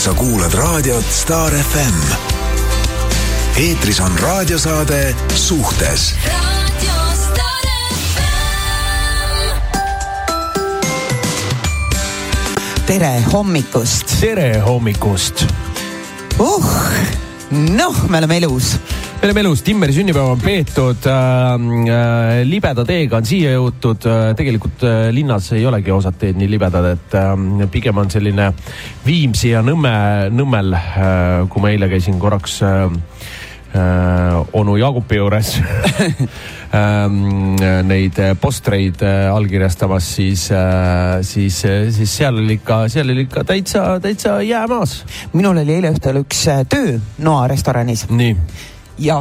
sa kuulad raadiot Star FM. eetris on raadiosaade Suhtes tere hommikust. tere hommikust. uh, noh, me oleme elus. Me oleme elus, Timmeri sünnipäev on peetud äh,. Äh, libeda teega on siia jõutud äh,. tegelikult äh, linnas ei olegi osad teed nii libedad, et äh, pigem on selline Viimsi ja Nõmme, Nõmmel äh,, kui ma eile käisin korraks äh, äh, onu Jaagupi juures ähm, neid postreid äh, allkirjastamas, siis, siis, siis seal oli ikka, seal oli ikka täitsa, täitsa jää maas. minul oli eile õhtul üks töö Noa restoranis. nii. Ja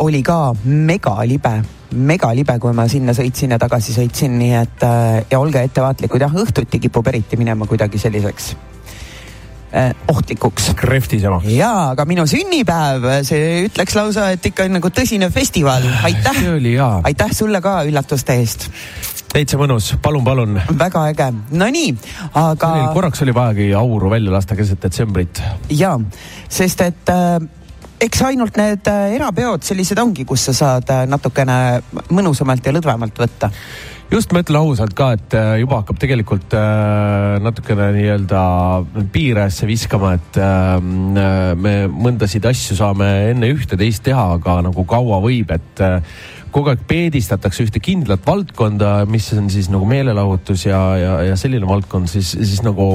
oli ka megalibe megalibe, kui ma sinna sõitsin ja tagasi sõitsin, nii et ja olge ettevaatlikud, jah, õhtuti kipub eriti minema kuidagi selliseks eh, ohtlikuks. krehvtisema. jaa, aga minu sünnipäev, see ütleks lausa, et ikka nagu tõsine festival, aitäh. aitäh sulle ka üllatuste eest. täitsa mõnus, palun, palun. väga äge, nonii, aga. korraks oli vajagi auru välja lasta keset detsembrit. jaa, sest et äh, eks ainult need äh, erapeod sellised ongi, kus sa saad äh, natukene mõnusamalt ja lõdvemalt võtta. Just, ma ütlen ausalt ka, et äh, juba hakkab tegelikult natukene nii-öelda piiresse viskama, et äh, me mõndasid asju saame enne ühte-teist teha, aga nagu kaua võib, et kogu aeg peedistatakse ühte kindlat valdkonda, mis on siis nagu meelelahutus ja, ja, ja selline valdkond, siis, siis nagu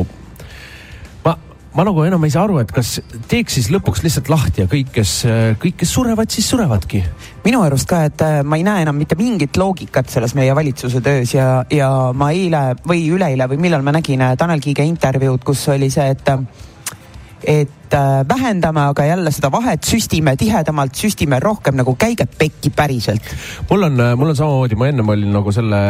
ma nagu enam ei saa aru, et kas teeks siis lõpuks lihtsalt lahti ja kõik, kes, kõik, kes surevad, siis surevadki. minu arust ka, et äh, ma ei näe enam mitte mingit loogikat selles meie valitsuse töös ja, ja ma eile või üleeile või millal ma nägin äh, Tanel Kiige intervjuud, kus oli see, et et äh, vähendame aga jälle seda vahet, süstime tihedamalt, süstime rohkem nagu käige pekki päriselt. mul on, mul on samamoodi, ma ennem olin nagu selle,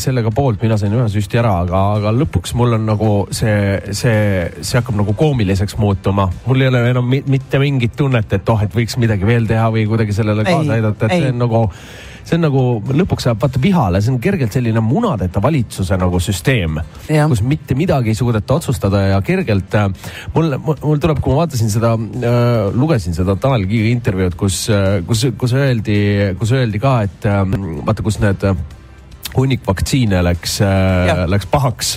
sellega poolt, mina sain ühe süsti ära, aga, aga lõpuks mul on nagu see, see, see hakkab nagu koomiliseks muutuma. mul ei ole enam mitte mingit tunnet, et oh, et võiks midagi veel teha või kuidagi sellele kaasa aidata, et ei. see on nagu see on nagu lõpuks saab vaata vihale, see on kergelt selline munadeta valitsuse nagu süsteem, kus mitte midagi ei suudeta otsustada ja kergelt äh, mul, mul tuleb, kui ma vaatasin seda äh,, lugesin seda Tanel Kiige intervjuud, kus, äh, kus, kus öeldi, kus öeldi ka, et äh, vaata, kus need äh, hunnik vaktsiine läks, läks pahaks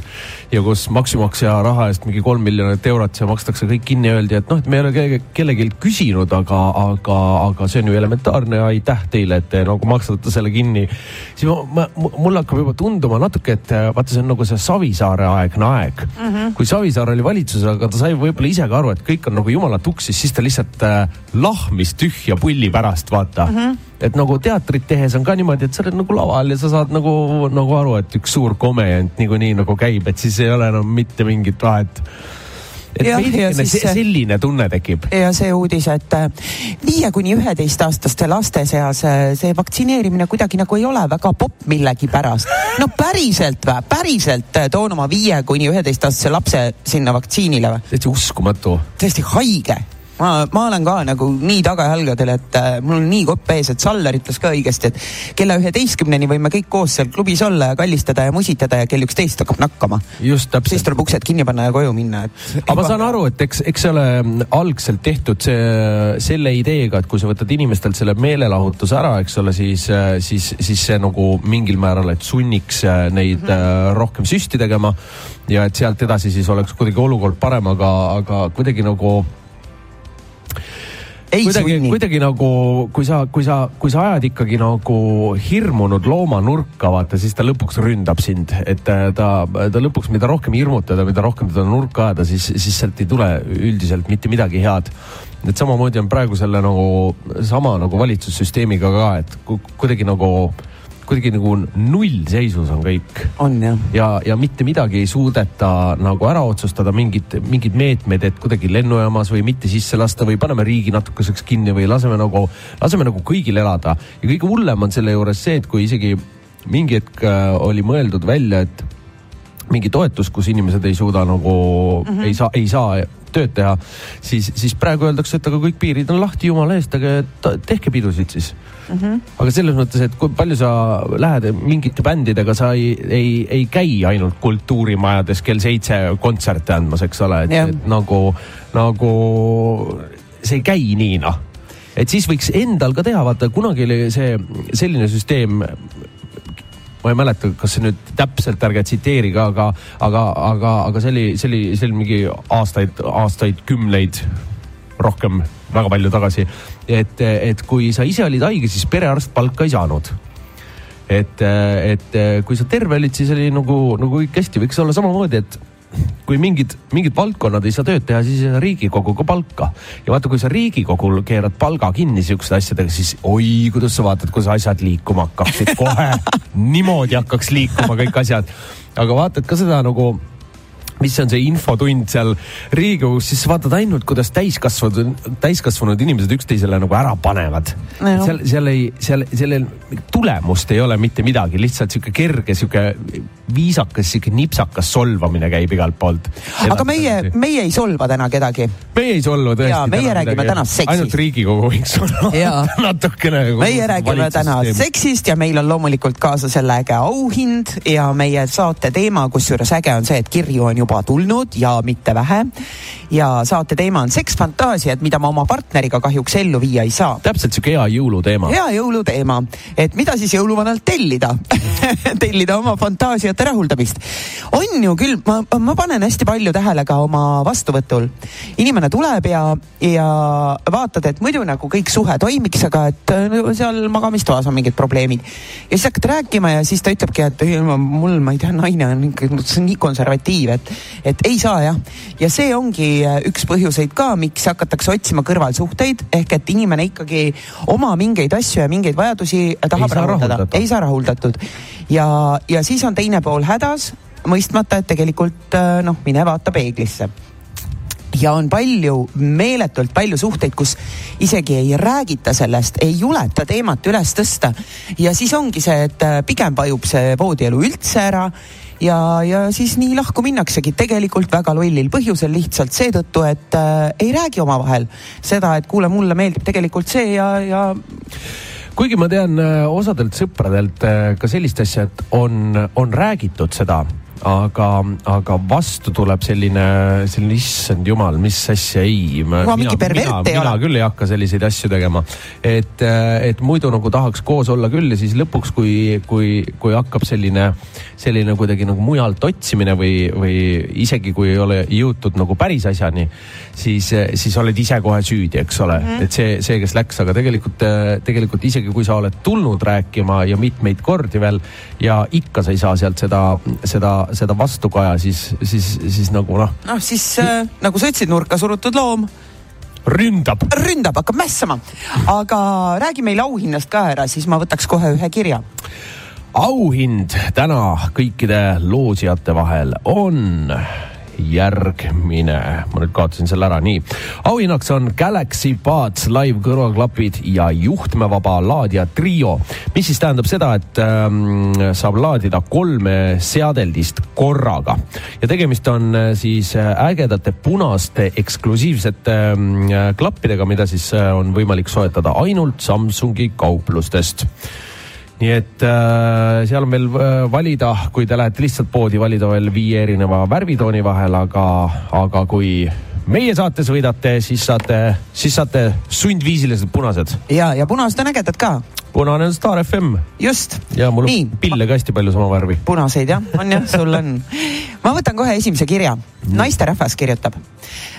ja kus maksumaksja raha eest mingi kolm miljonit eurot, see makstakse kõik kinni ja öeldi, et noh, et me ei ole kellelgi küsinud, aga, aga, aga see on ju elementaarne aitäh teile, et te nagu maksate selle kinni. siis ma, ma, mul hakkab juba tunduma natuke, et vaata, see on nagu see Savisaare aegne aeg mm. -hmm. kui Savisaar oli valitsuses, aga ta sai võib-olla ise ka aru, et kõik on nagu jumala tuksis, siis ta lihtsalt äh, lahmis tühja pulli pärast, vaata mm. -hmm et nagu teatrit tehes on ka niimoodi, et sa oled nagu laval ja sa saad nagu, nagu aru, et üks suur komejant niikuinii nagu käib, et siis ei ole enam mitte mingit vahet et ja, veidikene selline tunne tekib. ja see uudis, et äh, viie kuni üheteistaastaste laste seas äh, see vaktsineerimine kuidagi nagu ei ole väga popp millegipärast. no päriselt või, päriselt äh, toon oma viie kuni üheteistaastase lapse sinna vaktsiinile või? täitsa uskumatu. täiesti haige ma, ma olen ka nagu nii tagajalgadel, et äh, mul on nii kopp ees, et Saller ütles ka õigesti, et kella üheteistkümneni võime kõik koos seal klubis olla ja kallistada ja musitada ja kell üksteist hakkab nakkama. just täpselt. siis tuleb uksed kinni panna ja koju minna, et. aga ma saan aru, et eks, eks see ole algselt tehtud see, selle ideega, et kui sa võtad inimestelt selle meelelahutuse ära, eks ole, siis, siis, siis see nagu mingil määral, et sunniks neid mm -hmm. rohkem süsti tegema ja et sealt edasi siis oleks kuidagi olukord parem, aga, aga kuidagi nagu kuidagi, kuidagi nagu, kui sa, kui sa, kui sa ajad ikkagi nagu hirmunud looma nurka, vaata, siis ta lõpuks ründab sind, et ta, ta lõpuks, mida rohkem hirmutada, mida rohkem teda nurka ajada, siis, siis sealt ei tule üldiselt mitte midagi head. et samamoodi on praegu selle nagu sama nagu valitsussüsteemiga ka, et kuidagi nagu kuidagi nagu nullseisus on kõik. on jah. ja, ja mitte midagi ei suudeta nagu ära otsustada, mingid, mingid meetmed, et kuidagi lennujaamas või mitte sisse lasta või paneme riigi natukeseks kinni või laseme nagu, laseme nagu kõigil elada. ja kõige hullem on selle juures see, et kui isegi mingi hetk äh, oli mõeldud välja, et mingi toetus, kus inimesed ei suuda nagu mm, -hmm. ei saa, ei saa tööd teha, siis, siis praegu öeldakse, et aga kõik piirid on lahti, jumala eest, aga tehke pidusid siis mm. -hmm. aga selles mõttes, et kui palju sa lähed mingite bändidega, sa ei, ei, ei käi ainult kultuurimajades kell seitse kontserte andmas, eks ole, et, nagu, nagu see ei käi nii noh et siis võiks endal ka teha, vaata kunagi oli see selline süsteem ma ei mäleta, kas see nüüd täpselt, ärge tsiteerige, aga, aga, aga, aga see oli, see oli, see oli mingi aastaid, aastaid, kümneid rohkem, väga palju tagasi. et, et kui sa ise olid haige, siis perearst palka ei saanud et, et kui sa terve olid, siis oli nagu, nagu kõik hästi, võiks olla samamoodi, et kui mingid, mingid valdkonnad ei saa tööd teha, siis ei saa Riigikogu ka palka. ja vaata, kui sa Riigikogul keerad palga kinni siukeste asjadega, siis oi, kuidas sa vaatad, kuidas asjad liikuma hakkaksid kohe niimoodi hakkaks liikuma kõik asjad. aga vaatad ka seda nagu mis on see infotund seal Riigikogus, siis vaatad ainult, kuidas täiskasvanud, täiskasvanud inimesed üksteisele nagu ära panevad no,. seal, seal ei, seal, sellel tulemust ei ole mitte midagi, lihtsalt sihuke kerge, sihuke viisakas, sihuke nipsakas solvamine käib igalt poolt. aga meie, meie ei solva täna kedagi. meie ei solva tõesti. ja meie räägime midagi. täna seksist. ainult Riigikogu võiks olla natukene. meie räägime täna seksist ja meil on loomulikult kaasa selle äge auhind ja meie saate teema, kusjuures äge on see, et kirju on juba tulnud ja mitte vähe. ja saate teema on seksfantaasiad, mida ma oma partneriga kahjuks ellu viia ei saa. täpselt sihuke hea jõuluteema. hea jõuluteema, et mida siis jõuluvanalt tellida tellida oma fantaasiat soovijate rahuldamist. on ju küll, ma, ma panen hästi palju tähele ka oma vastuvõtul. inimene tuleb ja, ja vaatad, et muidu nagu kõik suhe toimiks, aga et no, seal magamistoas on mingid probleemid. ja siis hakkad rääkima ja siis ta ütlebki, et ei, mul, ma ei tea, naine on ikka, see on nii konservatiiv, et, et ei saa jah. ja see ongi üks põhjuseid ka, miks hakatakse otsima kõrvalsuhteid ehk et inimene ikkagi oma mingeid asju ja mingeid vajadusi tahab rahuldada, ei saa rahuldatud. ja, ja siis on teine pool pool hädas, mõistmata, et tegelikult äh, noh, mine vaata peeglisse ja on palju, meeletult palju suhteid, kus isegi ei räägita sellest, ei juleta teemat üles tõsta. ja siis ongi see, et äh, pigem vajub see voodielu üldse ära ja, ja siis nii lahku minnaksegi. Tegelikult väga lollil põhjusel, lihtsalt seetõttu, et äh, ei räägi omavahel seda, et kuule, mulle meeldib tegelikult see ja, ja kuigi ma tean äh, osadelt sõpradelt äh, ka sellist asja, et on, on räägitud seda aga, aga vastu tuleb selline, selline issand jumal, mis asja ei. mina, mina, mina küll ei hakka selliseid asju tegema. et, et muidu nagu tahaks koos olla küll ja siis lõpuks, kui, kui, kui hakkab selline, selline kuidagi nagu mujalt otsimine või, või isegi kui ei ole jõutud nagu päris asjani, siis, siis oled ise kohe süüdi, eks ole mm, -hmm. et see, see, kes läks, aga tegelikult, tegelikult isegi kui sa oled tulnud rääkima ja mitmeid kordi veel ja ikka sa ei saa sealt seda, seda seda vastukaja, siis, siis, siis nagu noh. noh, siis äh, nagu sa ütlesid, nurka surutud loom ründab. ründab, hakkab mässama. aga räägi meile auhinnast ka ära, siis ma võtaks kohe ühe kirja. auhind täna kõikide loosijate vahel on järgmine, ma nüüd kaotasin selle ära, nii. auhinnaks on Galaxy Buds live kõrvaklapid ja juhtmevaba laadija trio, mis siis tähendab seda, et ähm, saab laadida kolme seadeldist korraga. Ja tegemist on äh, siis äh, ägedate punaste eksklusiivsete äh, klappidega, mida siis on võimalik soetada ainult Samsungi kauplustest nii et äh, seal on veel äh, valida, kui te lähete lihtsalt poodi, valida veel viie erineva värvitooni vahel, aga, aga kui meie saates võidate, siis saate, siis saate sundviisilised punased. ja, ja punased on ägedad ka. punane on Star FM. just. ja mul on pille ka hästi palju sama värvi. punaseid jah, on jah, sul on. ma võtan kohe esimese kirja. naisterahvas kirjutab.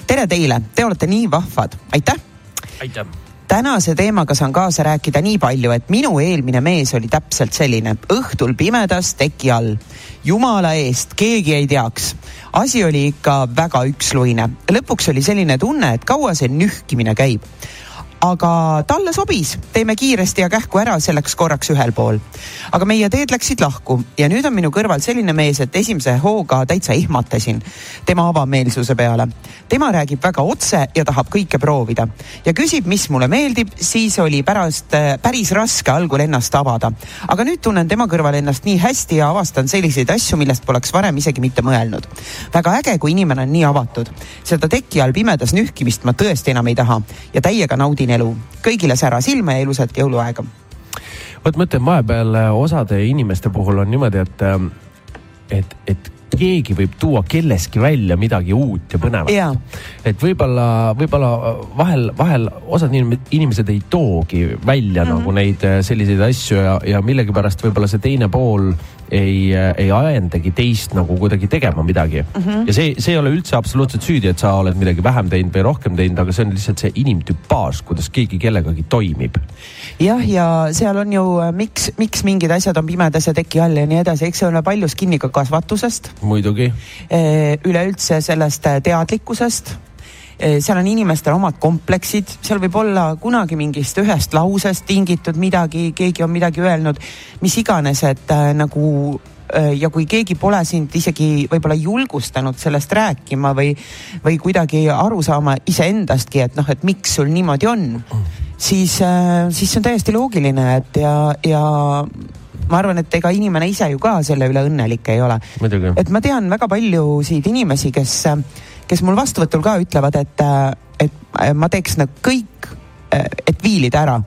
tere teile, te olete nii vahvad, aitäh. aitäh tänase teemaga saan kaasa rääkida nii palju, et minu eelmine mees oli täpselt selline, õhtul pimedas teki all. jumala eest, keegi ei teaks. asi oli ikka väga üksluine. lõpuks oli selline tunne, et kaua see nühkimine käib aga talle sobis, teeme kiiresti ja kähku ära, see läks korraks ühel pool. aga meie teed läksid lahku ja nüüd on minu kõrval selline mees, et esimese hooga täitsa ihmatasin tema avameelsuse peale. tema räägib väga otse ja tahab kõike proovida ja küsib, mis mulle meeldib, siis oli pärast äh, päris raske algul ennast avada. aga nüüd tunnen tema kõrval ennast nii hästi ja avastan selliseid asju, millest poleks varem isegi mitte mõelnud. väga äge, kui inimene on nii avatud. seda teki all pimedas nühkimist ma tõesti enam ei taha ja täiega naudin elu. kõigile sära silma ja ilusat jõuluaega. vot ma ütlen, vahepeal äh, osade inimeste puhul on niimoodi, et, ähm, et, et keegi võib tuua kelleski välja midagi uut ja põnevat. et võib-olla, võib-olla vahel, vahel osad inimesed ei toogi välja mm -hmm. nagu neid äh, selliseid asju ja, ja millegipärast võib-olla see teine pool ei, ei ajendagi teist nagu kuidagi tegema midagi mm. -hmm. ja see, see ei ole üldse absoluutselt süüdi, et sa oled midagi vähem teinud või rohkem teinud, aga see on lihtsalt see inimtüpaaž, kuidas keegi kellegagi toimib. jah, ja seal on ju, miks, miks mingid asjad on pimedas ja teki all ja nii edasi, eks see ole paljus kinni ka kasvatusest. muidugi. üleüldse sellest teadlikkusest seal on inimestel omad kompleksid, seal võib olla kunagi mingist ühest lausest tingitud midagi, keegi on midagi öelnud, mis iganes, et äh, nagu ja kui keegi pole sind isegi võib-olla julgustanud sellest rääkima või, või kuidagi aru saama iseendastki, et noh, et miks sul niimoodi on, siis, siis see on täiesti loogiline, et ja, ja ma arvan, et ega inimene ise ju ka selle üle õnnelik ei ole. et ma tean väga paljusid inimesi, kes kes mul vastuvõtul ka ütlevad, et, äh, et äh, ma teeks nagu kõik, äh, et viilida ära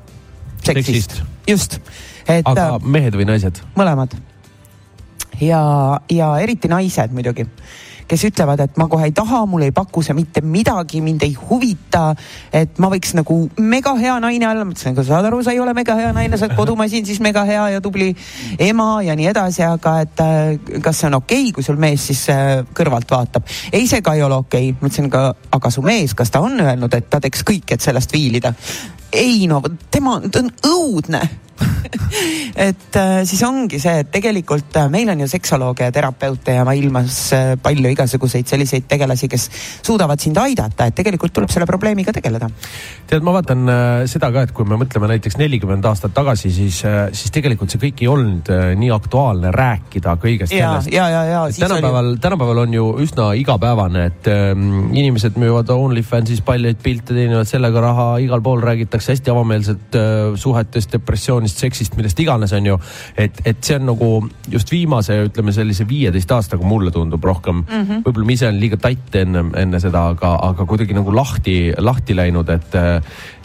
seksist, seksist.. just. aga mehed või naised? mõlemad. ja, ja eriti naised muidugi kes ütlevad, et ma kohe ei taha, mulle ei paku see mitte midagi, mind ei huvita. et ma võiks nagu mega hea naine olla, ma ütlesin, aga saad aru, sa ei ole mega hea naine, sa oled kodumasin, siis mega hea ja tubli ema ja nii edasi, aga et äh, kas see on okei okay,, kui sul mees siis äh, kõrvalt vaatab. ei, see ka ei ole okei okay., ma ütlesin ka, aga su mees, kas ta on öelnud, et ta teeks kõik, et sellest viilida? ei no tema, ta on õudne et äh, siis ongi see, et tegelikult äh, meil on ju seksolooge ja terapeute ja maailmas äh, palju igasuguseid selliseid tegelasi, kes suudavad sind aidata, et tegelikult tuleb selle probleemiga tegeleda. tead, ma vaatan seda ka, et kui me mõtleme näiteks nelikümmend aastat tagasi, siis siis tegelikult see kõik ei olnud nii aktuaalne rääkida kõigest ja, sellest. ja, ja, ja. tänapäeval oli..., tänapäeval on ju üsna igapäevane, et ähm, inimesed müüvad OnlyFansis paljaid pilte, teenivad sellega raha, igal pool räägitakse hästi avameelselt äh, suhetest, depressioonist, seksist, millest iganes, on ju. et, et see on nagu just viimase, ütleme sellise viieteist aastaga mulle tundub rohkem mm -hmm. võib-olla ma ise olen liiga tatt enne, enne seda, aga, aga kuidagi nagu lahti, lahti läinud, et,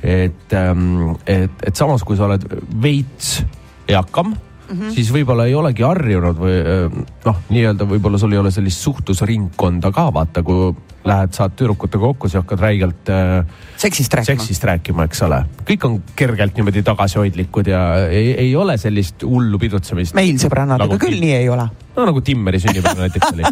et, ähm, et, et samas, kui sa oled veits eakam Mm -hmm. siis võib-olla ei olegi harjunud või äh, noh, nii-öelda võib-olla sul ei ole sellist suhtlusringkonda ka vaata, kui lähed, saad tüdrukutega kokku, siis hakkad räigelt äh, seksist rääkima, seksist rääkima, eks ole. kõik on kergelt niimoodi tagasihoidlikud ja ei, ei ole sellist hullu pidutsemist. meil sõbrannadega nagu, küll nii ei ole. no nagu Timmeri sünnipäev näiteks oli.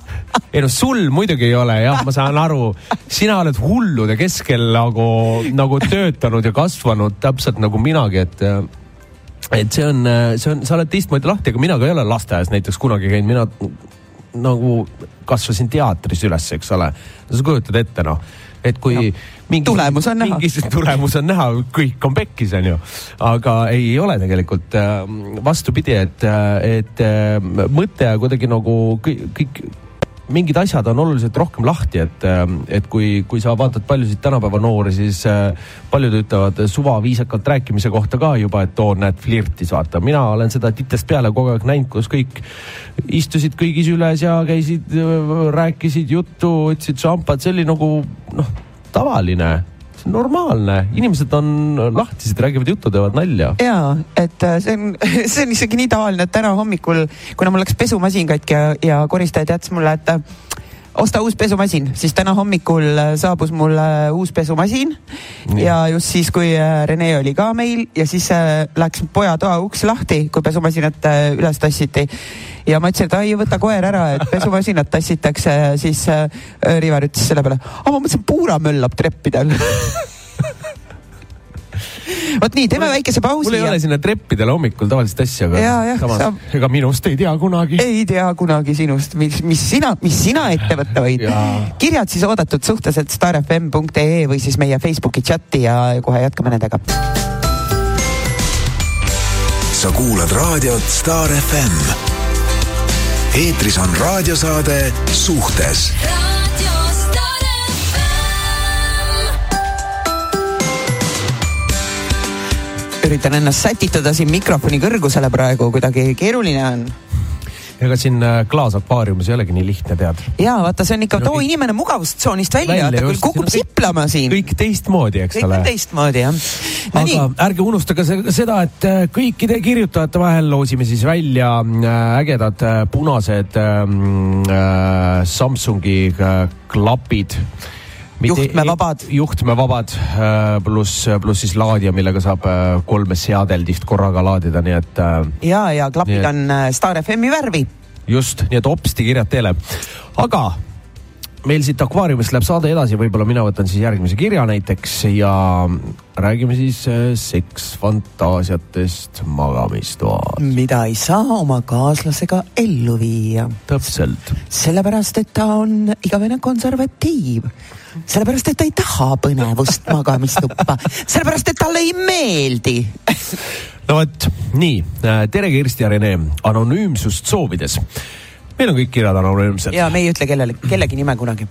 ei no sul muidugi ei ole jah, ma saan aru, sina oled hullude keskel nagu, nagu töötanud ja kasvanud täpselt nagu minagi, et et see on, see on, sa oled teistmoodi lahti, aga mina ka ei ole lasteaias näiteks kunagi käinud, mina nagu kasvasin teatris üles, eks ole. sa kujutad ette noh, et kui no, mingi, tulemus on näha. mingi tulemus on näha, kõik on pekkis, on ju. aga ei, ei ole tegelikult äh, vastupidi, et, äh, et äh, mõte kuidagi nagu kõik, kõik mingid asjad on oluliselt rohkem lahti, et, ähm, et kui, kui sa vaatad paljusid tänapäeva noori, siis äh, paljud ütlevad suvaviisakalt rääkimise kohta ka juba, et oo, näed, flirtis, vaata. mina olen seda titest peale kogu aeg näinud, kus kõik istusid kõigis üles ja käisid, äh, rääkisid juttu, võtsid šampat, see oli nagu noh, tavaline normaalne, inimesed on lahtised, räägivad juttu, teevad nalja. ja, et äh, see on, see on isegi nii tavaline, et täna hommikul, kuna mul läks pesumasin katki ja, ja koristaja teatas mulle, et äh, osta uus pesumasin, siis täna hommikul äh, saabus mulle uus pesumasin Nii. ja just siis, kui Rene oli ka meil ja siis läks poja toa uks lahti, kui pesumasinat üles tassiti ja ma ütlesin, et ai, võta koer ära, et pesumasinat tassitakse, siis äh, Rivar ütles selle peale, aga ma mõtlesin, puura möllab treppidel vot nii, teeme väikese pausi. mul ei ja... ole sinna treppidele hommikul tavalist asja, aga ja, jah, samas saab... ega minust ei tea kunagi. ei tea kunagi sinust, mis, mis sina, mis sina ette võtta võid. kirjad siis oodatud suhteliselt starfm.ee või siis meie Facebooki chati ja kohe jätkame nendega. sa kuulad raadiot Star FM. Eetris on raadiosaade Suhtes. Üritan ennast sätitada siin mikrofoni kõrgusele praegu, kuidagi keeruline on ega siin äh, klaasakvaariumis ei olegi nii lihtne, tead. ja vaata, see on ikka no,, too inimene mugavustsoonist välja, välja, ta küll kukub kõik, siplama siin. kõik teistmoodi, eks kõik ole. kõik teistmoodi, jah no,. aga nii. ärge unustage seda, et äh, kõikide kirjutajate vahel loosime siis välja äh, ägedad punased ähm, äh, Samsungi klapid juhtmevabad. juhtmevabad pluss, pluss siis laadija, millega saab kolme seadeldist korraga laadida, nii et. ja, ja klapid et... on Star FM-i värvi. just, nii et hopsti kirjad teele. aga meil siit akvaariumist läheb saade edasi, võib-olla mina võtan siis järgmise kirja näiteks ja räägime siis seksfantaasiatest magamistoas. mida ei saa oma kaaslasega ellu viia. täpselt. sellepärast, et ta on igavene konservatiiv sellepärast, et ta ei taha põnevust magamistuppa, sellepärast, et talle ei meeldi no vot, nii, tere Kirsti ja Rene, anonüümsust soovides. Meil on kõik kirjad anonüümsed. ja me ei ütle kellele, kellegi nime kunagi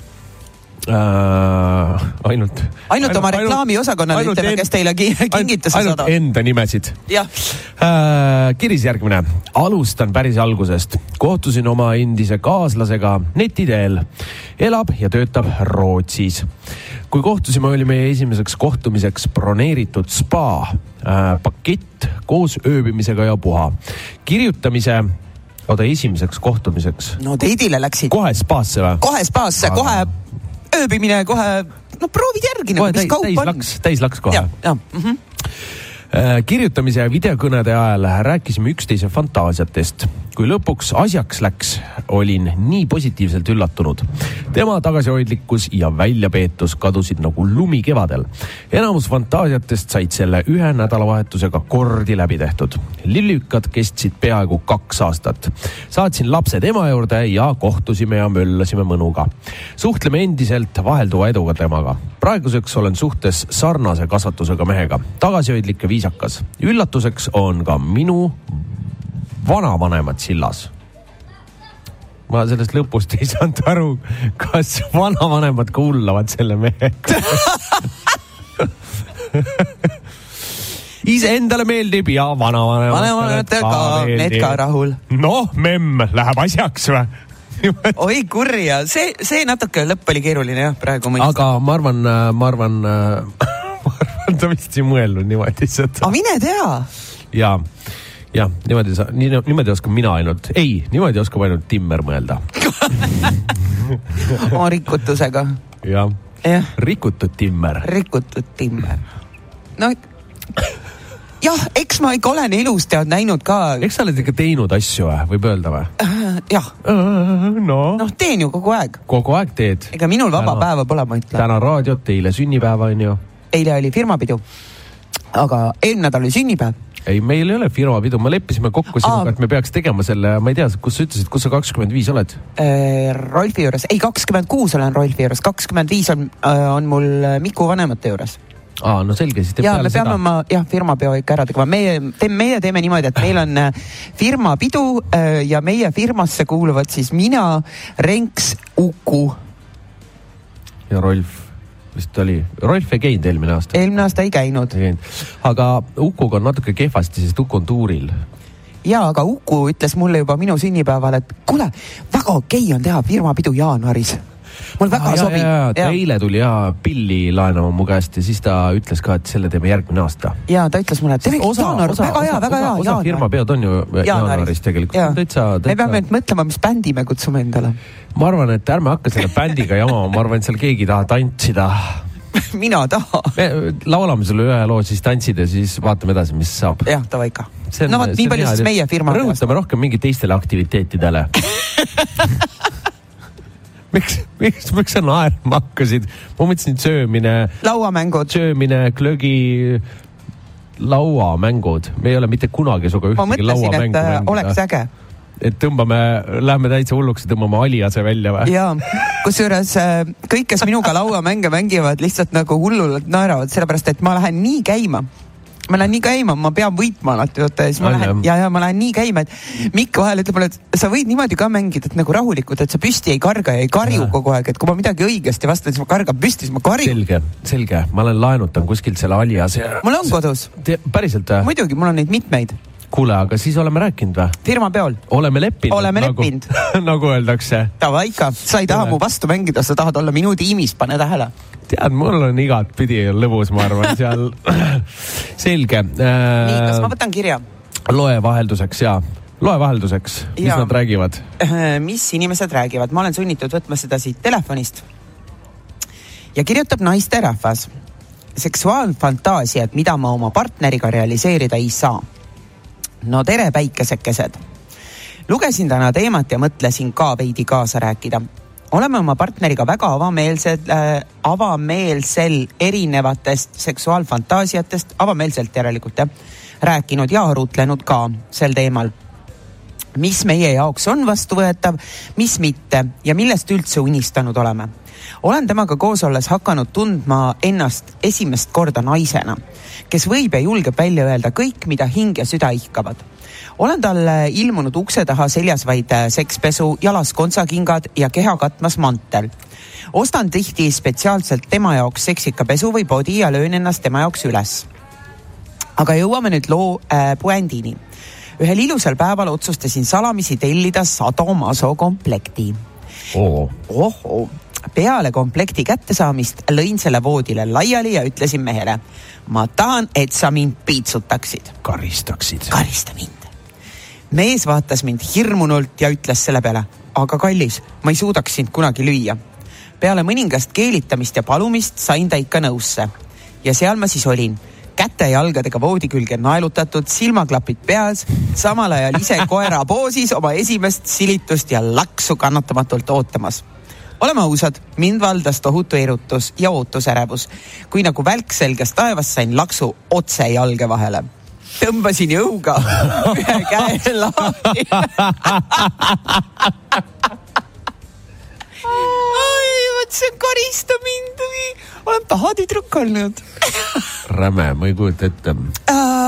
äh,. ainult. ainult oma reklaamiosakonnale ütleme, kes teile kingituse saadab. ainult enda nimesid. jah äh,. kiris järgmine. alustan päris algusest. kohtusin oma endise kaaslasega neti teel. elab ja töötab Rootsis. kui kohtusime, oli meie esimeseks kohtumiseks broneeritud spa äh, pakett koos ööbimisega ja puha. kirjutamise oota, esimeseks kohtumiseks. no date'ile läksid. kohe spaasse või? kohe spaasse, kohe ööbimine kohe, no proovid järgi nagu, mis kaup täis on. laks, täis laks kohe. mm -hmm kirjutamise ja videokõnede ajal rääkisime üksteise fantaasiatest. kui lõpuks asjaks läks, olin nii positiivselt üllatunud. tema tagasihoidlikkus ja väljapeetus kadusid nagu lumi kevadel. enamus fantaasiatest said selle ühe nädalavahetusega kordi läbi tehtud. lillükad kestsid peaaegu kaks aastat. saatsin lapsed ema juurde ja kohtusime ja möllasime mõnuga. suhtleme endiselt vahelduva eduga temaga. praeguseks olen suhtes sarnase kasvatusega mehega, tagasihoidlik ja viisakas. üllatuseks on ka minu vanavanemad sillas ma sellest lõpust ei saanud aru, kas vanavanemad ka hullavad selle mehega iseendale meeldib ja vanavanematele vanavanematele ka, need ka rahul. noh, memm, läheb asjaks või? oi kurja, see, see natuke lõpp oli keeruline jah, praegu mõista. aga ma arvan, ma arvan arvan, ta vist ei mõelnud niimoodi seda. aga mine tea. ja jah, niimoodi sa, nii, niimoodi oskan mina ainult, ei, niimoodi oskab ainult Timmer mõelda oma rikutusega. jah ja., rikutud Timmer. rikutud Timmer. no jah, eks ma ikka olen elus tead näinud ka. eks sa oled ikka teinud asju, võib öelda või äh,? jah äh,. noh no, teen ju kogu aeg. kogu aeg teed. ega minul vaba täna, päeva pole, ma ütlen. täna raadiot, eile sünnipäev on ju. Eile oli firmapidu. aga eelmine nädal oli sünnipäev. Ei, meil ei ole firmapidu, me leppisime kokku sinuga, et me peaks tegema selle, ma ei tea, kus sa ütlesid, kus sa kakskümmend viis oled? Äh,? Rolfi juures, ei kakskümmend kuus olen Rolfi juures, kakskümmend viis on, äh, on mul äh, Miku vanemate juures. Aa, no selge, siis teeb ja me peame oma jah, firmapeo ikka ära tegema, meie teeme, meie teeme niimoodi, et meil on äh, firmapidu ja meie firmasse kuuluvad siis mina, Renks, Uku. ja Rolf vist oli, Rolf ei käinud eelmine aasta. eelmine aasta ei käinud. ei käinud, aga Ukuga on natuke kehvasti, sest Uku on tuuril ja, aga Uku ütles mulle juba minu sünnipäeval, et kuule, väga okei okay on teha firmapidu jaanuaris mul väga ah, sobib. ta eile tuli ja pilli laenama mu käest ja siis ta ütles ka, et selle teeme järgmine aasta. ja ta ütles mulle, et teeme jaanuar, väga hea, väga hea. osa firmapeod on ju jaanuaris, tegelikult. täitsa, täitsa. me peame nüüd mõtlema, mis bändi me kutsume endale. ma arvan, et ärme hakka selle bändiga jamama, ma arvan, et seal keegi ei taha tantsida mina tahan. laulame sulle ühe loo, siis tantsid ja siis vaatame edasi, mis saab. jah, davai ikka. no vot, nii palju siis meie firma. rõhutame rohkem mingi teistele aktiviteetidele miks, miks, miks sa naerma hakkasid? ma mõtlesin, söömine. lauamängud. söömine, glögi. lauamängud, me ei ole mitte kunagi sinuga ühtegi lauamängu äh, oleks mängida. äge et tõmbame, lähme täitsa hulluks ja tõmbame aliase välja või? ja kusjuures äh, kõik, kes minuga lauamänge mängivad, lihtsalt nagu hullult naeravad, sellepärast et ma lähen nii käima ma lähen nii käima, ma pean võitma alati, vaata ja siis ma lähen ja, ja ma lähen nii käima, et Mikk vahel ütleb mulle, et sa võid niimoodi ka mängida, et nagu rahulikult, et sa püsti ei karga ja ei karju Jaa. kogu aeg, et kui ma midagi õigesti vastan, siis ma kargan püsti, siis ma karjun. selge, selge, ma olen laenutanud kuskilt selle aliase. mul on kodus, päriselt või? muidugi, mul on neid mitmeid, kuule, aga siis oleme rääkinud või? firma peol. oleme leppinud. Oleme leppinud. nagu öeldakse. Davai ikka, sa ei taha mu vastu mängida, sa tahad olla minu tiimis, pane tähele. tead, mul on igatpidi lõbus, ma arvan, seal. selge. nii, kas ma võtan kirja? loe vahelduseks ja, loe vahelduseks, mis Jaa. nad räägivad. mis inimesed räägivad, ma olen sunnitud võtma seda siit telefonist. ja kirjutab naisterahvas. seksuaalfantaasiad, mida ma oma partneriga realiseerida ei saa. No tere, päikesekesed. lugesin täna teemat ja mõtlesin ka veidi kaasa rääkida oleme oma partneriga väga avameelsed äh,, avameelsel erinevatest seksuaalfantaasiatest, avameelselt järelikult jah, rääkinud ja arutlenud ka sel teemal mis meie jaoks on vastuvõetav, mis mitte ja millest üldse unistanud oleme. Olen temaga koos olles hakanud tundma ennast esimest korda naisena, kes võib ja julgeb välja öelda kõik, mida hing ja süda ihkavad. olen talle ilmunud ukse taha seljas vaid äh, sekspesu, jalas kontsakingad ja keha katmas mantel. ostan tihti spetsiaalselt tema jaoks seksika pesu või podi ja löön ennast tema jaoks üles aga jõuame nüüd loo äh, puändini. ühel ilusal päeval otsustasin salamisi tellida Sadomaso komplekti. oo, ohoo, peale komplekti kättesaamist lõin selle voodile laiali ja ütlesin mehele, ma tahan, et sa mind piitsutaksid, karistaksid. karista mind. mees vaatas mind hirmunult ja ütles selle peale, aga kallis, ma ei suudaks sind kunagi lüüa. peale mõningast keelitamist ja palumist sain ta ikka nõusse ja seal ma siis olin käte-jalgadega voodi külge naelutatud, silmaklapid peas, samal ajal ise koera poosis oma esimest silitust ja laksu kannatamatult ootamas. Oleme ausad, mind valdas tohutu erutus ja ootusärevus, kui nagu välk selgest taevast sain laksu otse jalge vahele. tõmbasin jõuga ühe käe lahti. oi, vot see on karista mind, olen pahatüdruk olnud räme, ma ei kujuta ette. äh,.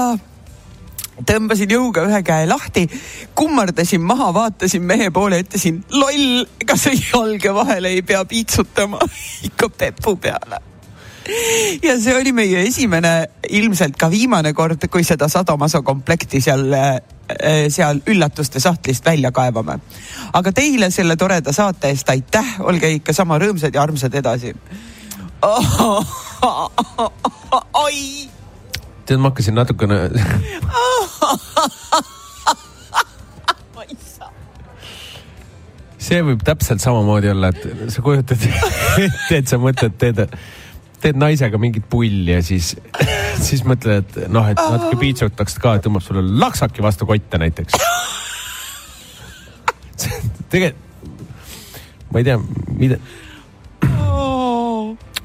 Tõmbasin jõuga ühe käe lahti, kummardasin maha, vaatasin mehe poole, ütlesin loll, ega sa jalge vahele ei pea piitsutama, ikka pepu peale. ja see oli meie esimene, ilmselt ka viimane kord, kui seda Sadomaso komplekti seal, seal üllatuste sahtlist välja kaevame. aga teile selle toreda saate eest aitäh, olge ikka sama rõõmsad ja armsad edasi. oi tead, ma hakkasin natukene, ma ei saa. see võib täpselt samamoodi olla, et sa kujutad ette, et sa mõtled, teed, teed naisega mingit pulli ja siis, siis mõtled, et noh, et natuke piitsutaks ka, tõmbab sulle laksaki vastu kotte näiteks. tegelikult, ma ei tea, mida,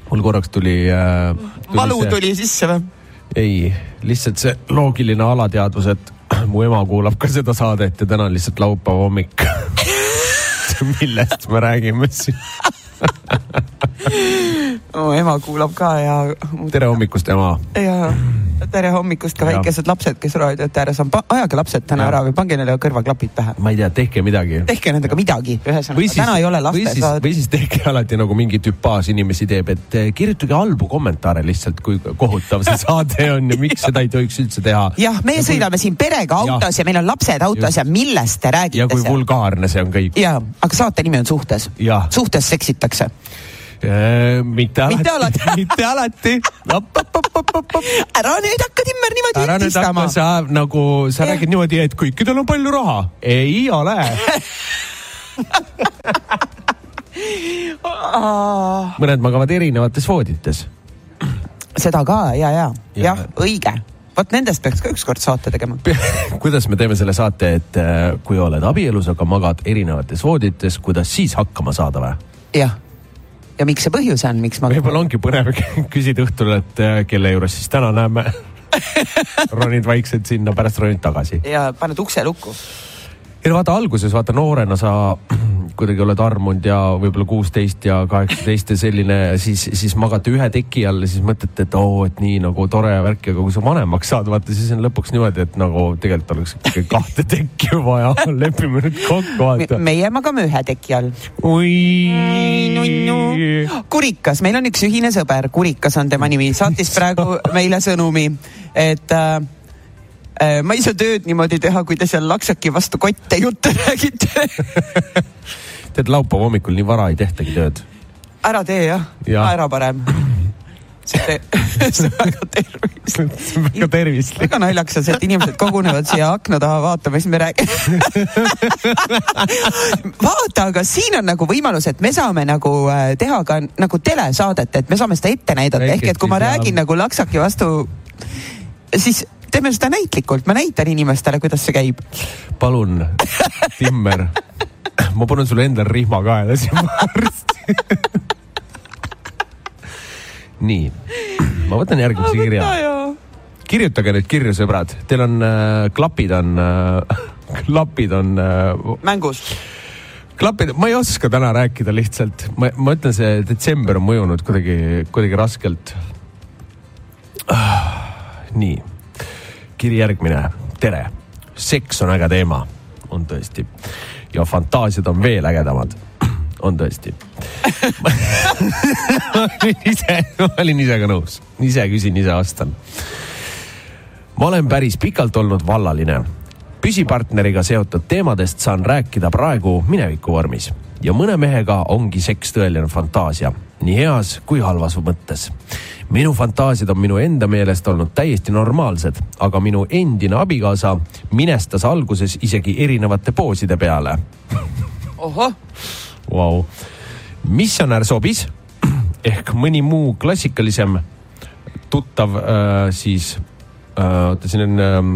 mul korraks tuli, äh, valu tuli sisse või? ei, lihtsalt see loogiline alateadvus, et mu ema kuulab ka seda saadet ja täna on lihtsalt laupäeva hommik. millest me räägime siin? mu ema kuulab ka ja, tere hommikust, ema. ja tere hommikust ka Ja. väikesed lapsed, kes raadiote ääres on, ajage lapsed täna Ja. ära või pange neile kõrvaklapid pähe. ma ei tea, tehke midagi. tehke nendega midagi, ühesõnaga täna ei ole või siis, või siis tehke alati nagu mingi tüpaaž inimesi teeb, et eh, kirjutage halbu kommentaare lihtsalt, kui kohutav see saade on ja miks seda ei tohiks üldse teha. jah, meie sõidame siin perega autos ja meil on lapsed autos Just. ja millest te ja räägite kui seal? vulgaarne see on kõik. ja, aga saate nimi on Suhtes. suhtes seksitakse. Mitte alati Mitte alati., mitte alati. ära nüüd hakka Timmer niimoodi ära nüüd hakka. sa nagu, sa Jah. räägid niimoodi, et kõikidel on palju raha. ei ole. mõned magavad erinevates voodites. seda ka ja, ja, Ja- jah, õige. vot nendest peaks ka ükskord saate tegema. kuidas me teeme selle saate, et äh, kui oled abielus, aga magad erinevates voodites, kuidas siis hakkama saada või? jah. Ja miks see põhjus on, miks ma. võib-olla ongi põnev küsida õhtul, et äh, kelle juures siis täna näeme. ronid vaikselt sinna, pärast ronid tagasi. ja paned ukse lukku ei no vaata alguses, vaata noorena sa kuidagi oled armunud ja võib-olla kuusteist ja kaheksateist ja selline, siis, siis magate ühe teki all ja siis mõtlete, et oo, et nii nagu tore värk, aga kui sa vanemaks saad, vaata siis on lõpuks niimoodi, et nagu tegelikult oleks ikkagi kahte tekki vaja lepime nüüd kokku, vaata. meie magame ühe teki all. oi. Kurikas, meil on üks ühine sõber, Kurikas on tema nimi, saatis praegu meile sõnumi, et Äh, ma ei saa tööd niimoodi teha, kui te seal laksaki vastu kotte jutte räägite tead, laupäeva hommikul nii vara ei tehtagi tööd. ära tee jah ja., ära parem see on väga tervist. väga tervist. väga naljakas, et inimesed kogunevad siia akna taha vaatama, siis me räägime vaata, aga siin on nagu võimalus, et me saame nagu äh, teha ka nagu telesaadet, et me saame seda ette näidata, ehk et kui ma räägin nagu laksaki vastu, siis teeme seda näitlikult, ma näitan inimestele, kuidas see käib. palun, Timmer, ma panen sulle endale rihma kaela siin varsti nii, ma võtan järgmise kirja. kirjutage nüüd kirju, sõbrad, teil on äh, klapid on äh,, klapid on äh,. mängus klapid, ma ei oska täna rääkida lihtsalt, ma, ma ütlen, see detsember on mõjunud kuidagi, kuidagi raskelt ah,. nii kiri järgmine. tere, seks on äge teema, on tõesti. ja fantaasiad on veel ägedamad, on tõesti ma olin ise, ma olin ise ka nõus, ise küsin, ise vastan. ma olen päris pikalt olnud vallaline. püsipartneriga seotud teemadest saan rääkida praegu mineviku vormis ja mõne mehega ongi seks tõeline fantaasia, nii heas kui halvas mõttes. Minu fantaasiad on minu enda meelest olnud täiesti normaalsed, aga minu endine abikaasa minestas alguses isegi erinevate pooside peale. ohoh wow.. missionär sobis ehk mõni muu klassikalisem tuttav äh, siis oota, siin on ähm,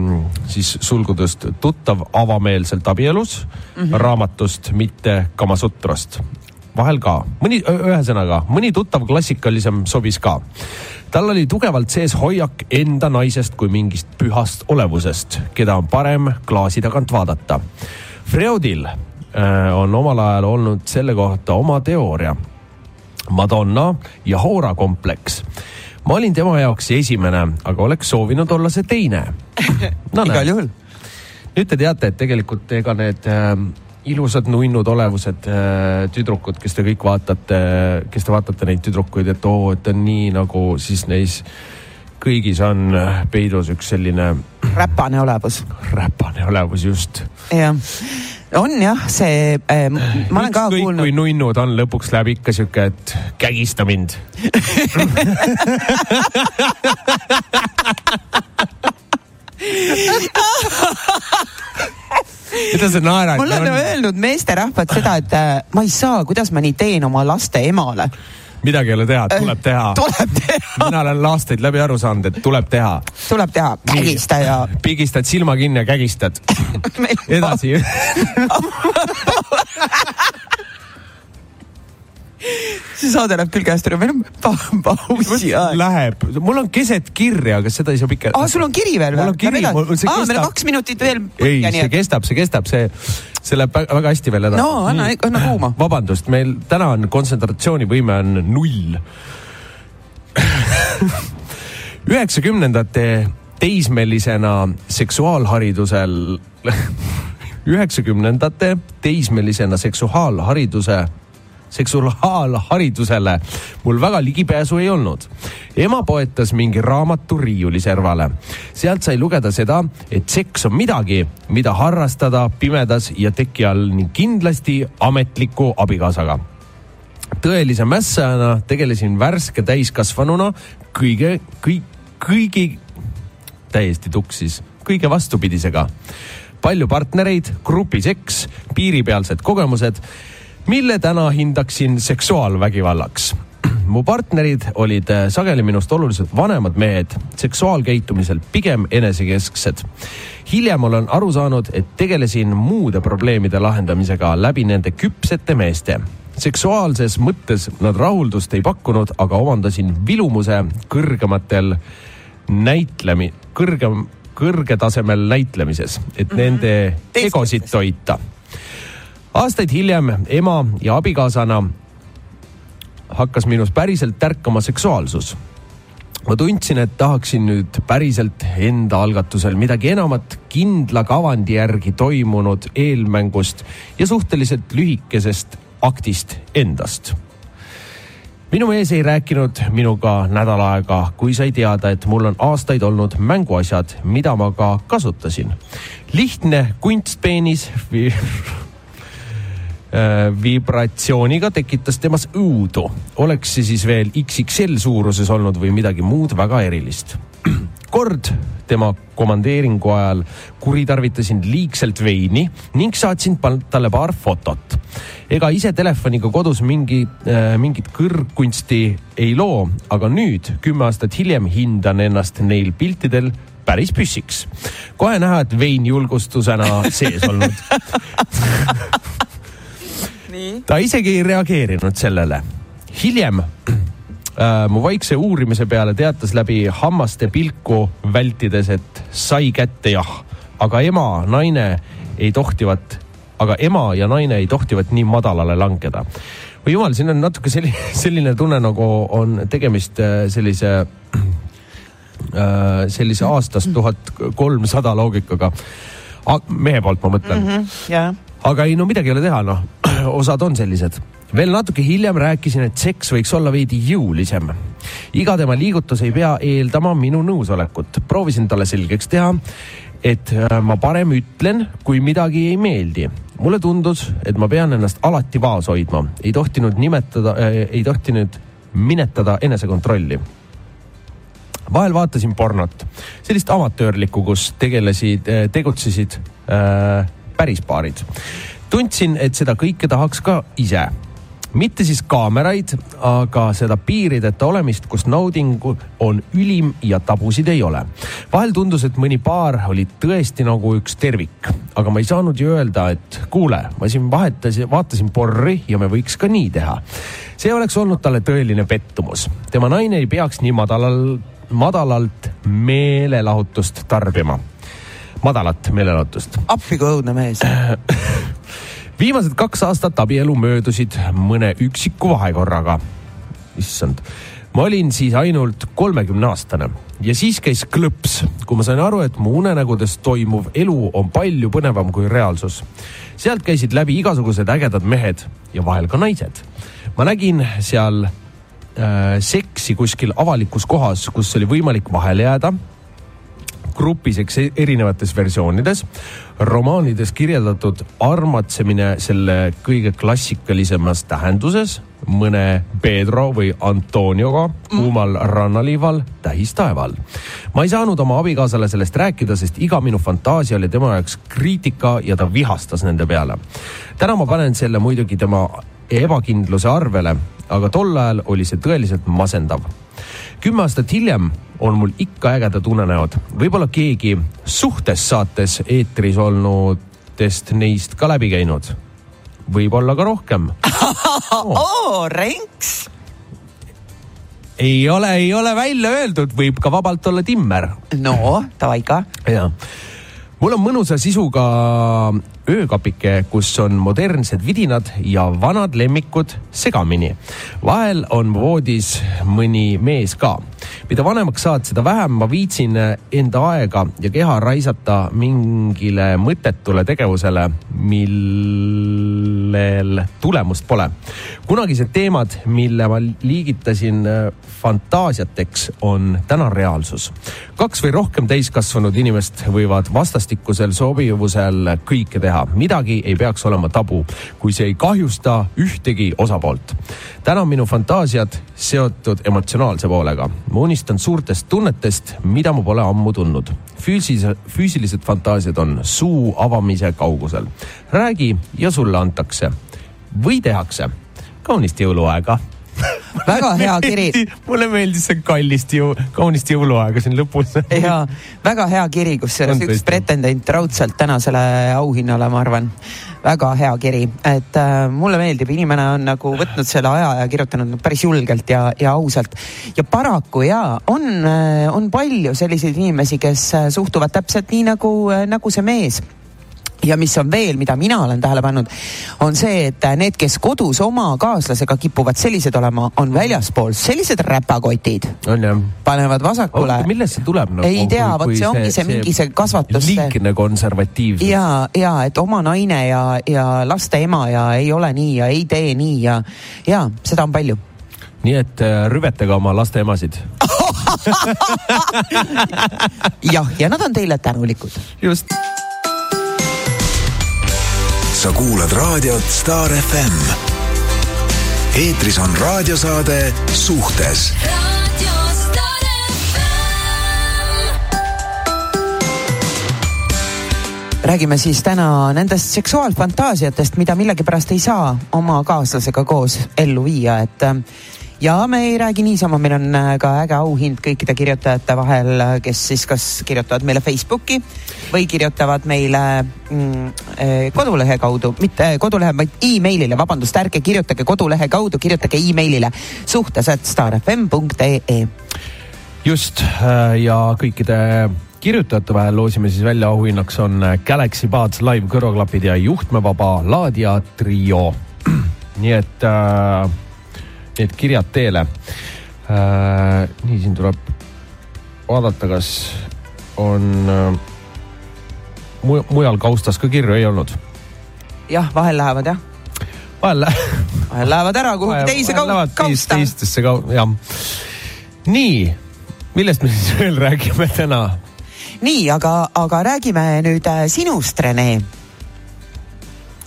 siis sulgudest tuttav avameelselt abielus mm -hmm. raamatust, mitte Kamasutrast vahel ka, mõni, ühesõnaga mõni tuttav klassikalisem sobis ka. tal oli tugevalt sees hoiak enda naisest kui mingist pühast olevusest, keda on parem klaasi tagant vaadata. Freudil äh, on omal ajal olnud selle kohta oma teooria. Madonna ja Hora kompleks ma olin tema jaoks esimene, aga oleks soovinud olla see teine no,. igal juhul. nüüd te teate, et tegelikult ega need äh, ilusad nunnud olevused äh, tüdrukud, kes te kõik vaatate, kes te vaatate neid tüdrukuid, et oo, et on nii nagu siis neis kõigis on peidus üks selline. räpane olevus. räpane olevus, just. jah, on jah, see äh,, ma olen ka Ükskõik, kuulnud. kui nunnud on, lõpuks läheb ikka sihuke, et kägista mind mida sa naerad? mulle on öelnud meesterahvad seda, et äh, ma ei saa, kuidas ma nii teen oma laste emale. Midagi ei ole teha, tuleb teha. tuleb teha. mina olen aastaid läbi aru saanud, et tuleb teha. tuleb teha, kägista ja. pigistad silma kinni ja kägistad edasi see saade läheb küll käest ära, meil on pa pausi aeg. Läheb, mul on keset kirja, kas seda ei saa pikalt? aa, sul on kiri veel või? mul on kiri. aa, meil on kaks minutit veel. ei, see kestab, see kestab, see, see läheb väga hästi veel edasi. no anna, anna kuuma. vabandust, meil täna on kontsentratsioonivõime on null üheksakümnendate teismelisena seksuaalharidusel üheksakümnendate teismelisena seksuaalhariduse seksuaalharidusele mul väga ligipääsu ei olnud. ema poetas mingi raamatu riiuliservale. sealt sai lugeda seda, et seks on midagi, mida harrastada pimedas ja teki all ning kindlasti ametliku abikaasaga tõelise mässajana tegelesin värske täiskasvanuna kõige, kõik, kõigi, täiesti tuksis, kõige vastupidisega. palju partnereid, grupiseks, piiripealsed kogemused mille täna hindaksin seksuaalvägivallaks mu partnerid olid äh, sageli minust oluliselt vanemad mehed, seksuaalkäitumisel pigem enesekesksed. hiljem olen aru saanud, et tegelesin muude probleemide lahendamisega läbi nende küpsete meeste. seksuaalses mõttes nad rahuldust ei pakkunud, aga omandasin vilumuse kõrgematel näitlemi-, kõrgem, kõrgetasemel näitlemises, et mm -hmm. nende egosid toita. Aastaid hiljem ema ja abikaasana hakkas minus päriselt tärkama seksuaalsus ma tundsin, et tahaksin nüüd päriselt enda algatusel midagi enamat kindla kavandi järgi toimunud eelmängust ja suhteliselt lühikesest aktist endast. minu mees ei rääkinud minuga nädal aega, kui sai teada, et mul on aastaid olnud mänguasjad, mida ma ka kasutasin. lihtne kunstpeenis vibratsiooniga tekitas temas õudu. oleks see siis veel XXL suuruses olnud või midagi muud väga erilist. kord tema komandeeringu ajal kuritarvitasin liigselt veini ning saatsin talle paar fotot. ega ise telefoniga kodus mingi äh,, mingit kõrgkunsti ei loo, aga nüüd, kümme aastat hiljem, hindan ennast neil piltidel päris püssiks. kohe näha, et vein julgustusena sees olnud ta isegi ei reageerinud sellele. hiljem äh, mu vaikse uurimise peale teatas läbi hammaste pilku vältides, et sai kätte jah, aga ema, naine ei tohtivat, aga ema ja naine ei tohtivat nii madalale langeda. või jumal, siin on natuke selline, selline tunne, nagu on tegemist äh, sellise äh, sellise aastast tuhat kolmsada loogikaga. mehe poolt ma mõtlen mm. -hmm, yeah. aga ei no midagi ei ole teha, noh osad on sellised. veel natuke hiljem rääkisin, et seks võiks olla veidi jõulisem. iga tema liigutus ei pea eeldama minu nõusolekut. proovisin talle selgeks teha, et äh, ma parem ütlen, kui midagi ei meeldi. mulle tundus, et ma pean ennast alati vaos hoidma, ei tohtinud nimetada äh,, ei tohtinud minetada enesekontrolli vahel vaatasin pornot, sellist amatöörlikku, kus tegelesid, äh, tegutsesid äh, päris paarid tundsin, et seda kõike tahaks ka ise mitte siis kaameraid, aga seda piirideta olemist, kus nauding on ülim ja tabusid ei ole. vahel tundus, et mõni paar oli tõesti nagu üks tervik, aga ma ei saanud ju öelda, et kuule, ma siin vahetasin, vaatasin porri ja me võiks ka nii teha. see oleks olnud talle tõeline pettumus. tema naine ei peaks nii madalal, madalalt meelelahutust tarbima. madalat meelelahutust. appi kui õudne mees viimased kaks aastat abielu möödusid mõne üksiku vahekorraga. issand, ma olin siis ainult kolmekümne aastane ja siis käis klõps, kui ma sain aru, et mu unenägudes toimuv elu on palju põnevam kui reaalsus. sealt käisid läbi igasugused ägedad mehed ja vahel ka naised. ma nägin seal äh, seksi kuskil avalikus kohas, kus oli võimalik vahele jääda grupis, eks erinevates versioonides. romaanides kirjeldatud armatsemine selle kõige klassikalisemas tähenduses, mõne Pedro või Antonioga kuumal mm. rannaliival tähistaeval. ma ei saanud oma abikaasale sellest rääkida, sest iga minu fantaasia oli tema jaoks kriitika ja ta vihastas nende peale. täna ma panen selle muidugi tema ebakindluse arvele, aga tol ajal oli see tõeliselt masendav kümme aastat hiljem on mul ikka ägedad unenäod. võib-olla keegi suhtes saates eetris olnudest neist ka läbi käinud. võib-olla ka rohkem oh.. oo, Renks. ei ole, ei ole välja öeldud, võib ka vabalt olla Timmer. no, davai ka. jah mul on mõnusa sisuga öökapike, kus on modernsed vidinad ja vanad lemmikud segamini. vahel on voodis mõni mees ka. mida vanemaks saad, seda vähem ma viitsin enda aega ja keha raisata mingile mõttetule tegevusele, millel tulemust pole. kunagised teemad, mille ma liigitasin fantaasiateks, on täna reaalsus. kaks või rohkem täiskasvanud inimest võivad vastastikusel sobivusel kõike teha teha, midagi ei peaks olema tabu, kui see ei kahjusta ühtegi osapoolt. täna on minu fantaasiad seotud emotsionaalse poolega. ma unistan suurtest tunnetest, mida ma pole ammu tundnud. füüsilise, füüsilised fantaasiad on suu avamise kaugusel. räägi ja sulle antakse või tehakse. kaunist jõuluaega väga hea kiri. mulle meeldis see kallist jõu, kaunist jõuluaega siin lõpus. ja väga hea kiri, kusjuures üks pretendent raudselt tänasele auhinnale, ma arvan väga hea kiri, et äh, mulle meeldib, inimene on nagu võtnud selle aja ja kirjutanud päris julgelt ja, ja ausalt. ja paraku ja on, äh, on palju selliseid inimesi, kes äh, suhtuvad täpselt nii nagu, äh, nagu see mees ja mis on veel, mida mina olen tähele pannud, on see, et need, kes kodus oma kaaslasega kipuvad sellised olema, on väljaspool sellised räpakotid. on jah. panevad vasakule. millest see tuleb nagu,? ei tea, vot see ongi see, see mingi see kasvatus. liigne konservatiivsus. ja, ja et oma naine ja, ja laste ema ja ei ole nii ja ei tee nii ja, ja seda on palju nii et äh, rüvetage oma laste emasid jah, ja nad on teile tänulikud. just sa kuulad raadiot Star FM. eetris on raadiosaade Suhtes räägime siis täna nendest seksuaalfantaasiatest, mida millegipärast ei saa oma kaaslasega koos ellu viia, et ja me ei räägi niisama, meil on äh, ka äge auhind kõikide kirjutajate vahel, äh, kes siis kas kirjutavad meile Facebooki või kirjutavad meile mm, äh, kodulehe kaudu, mitte kodulehe, vaid emailile, vabandust, ärge kirjutage kodulehe kaudu, kirjutage emailile suhtes at starfm.ee. just ja kõikide kirjutajate vahel loosime siis välja auhinnaks on Galaxy Buds live kõrvaklapid ja juhtmevaba laadija trio. nii et äh, need kirjad teele äh,. nii, siin tuleb vaadata, kas on äh, mu, mujal kaustas ka kirju ei olnud. jah, vahel lähevad jah. vahel lähevad. vahel lähevad ära kuhugi teise kausta. teistesse kau-, jah. nii, millest me siis veel räägime täna? nii, aga, aga räägime nüüd äh, sinust, Rene.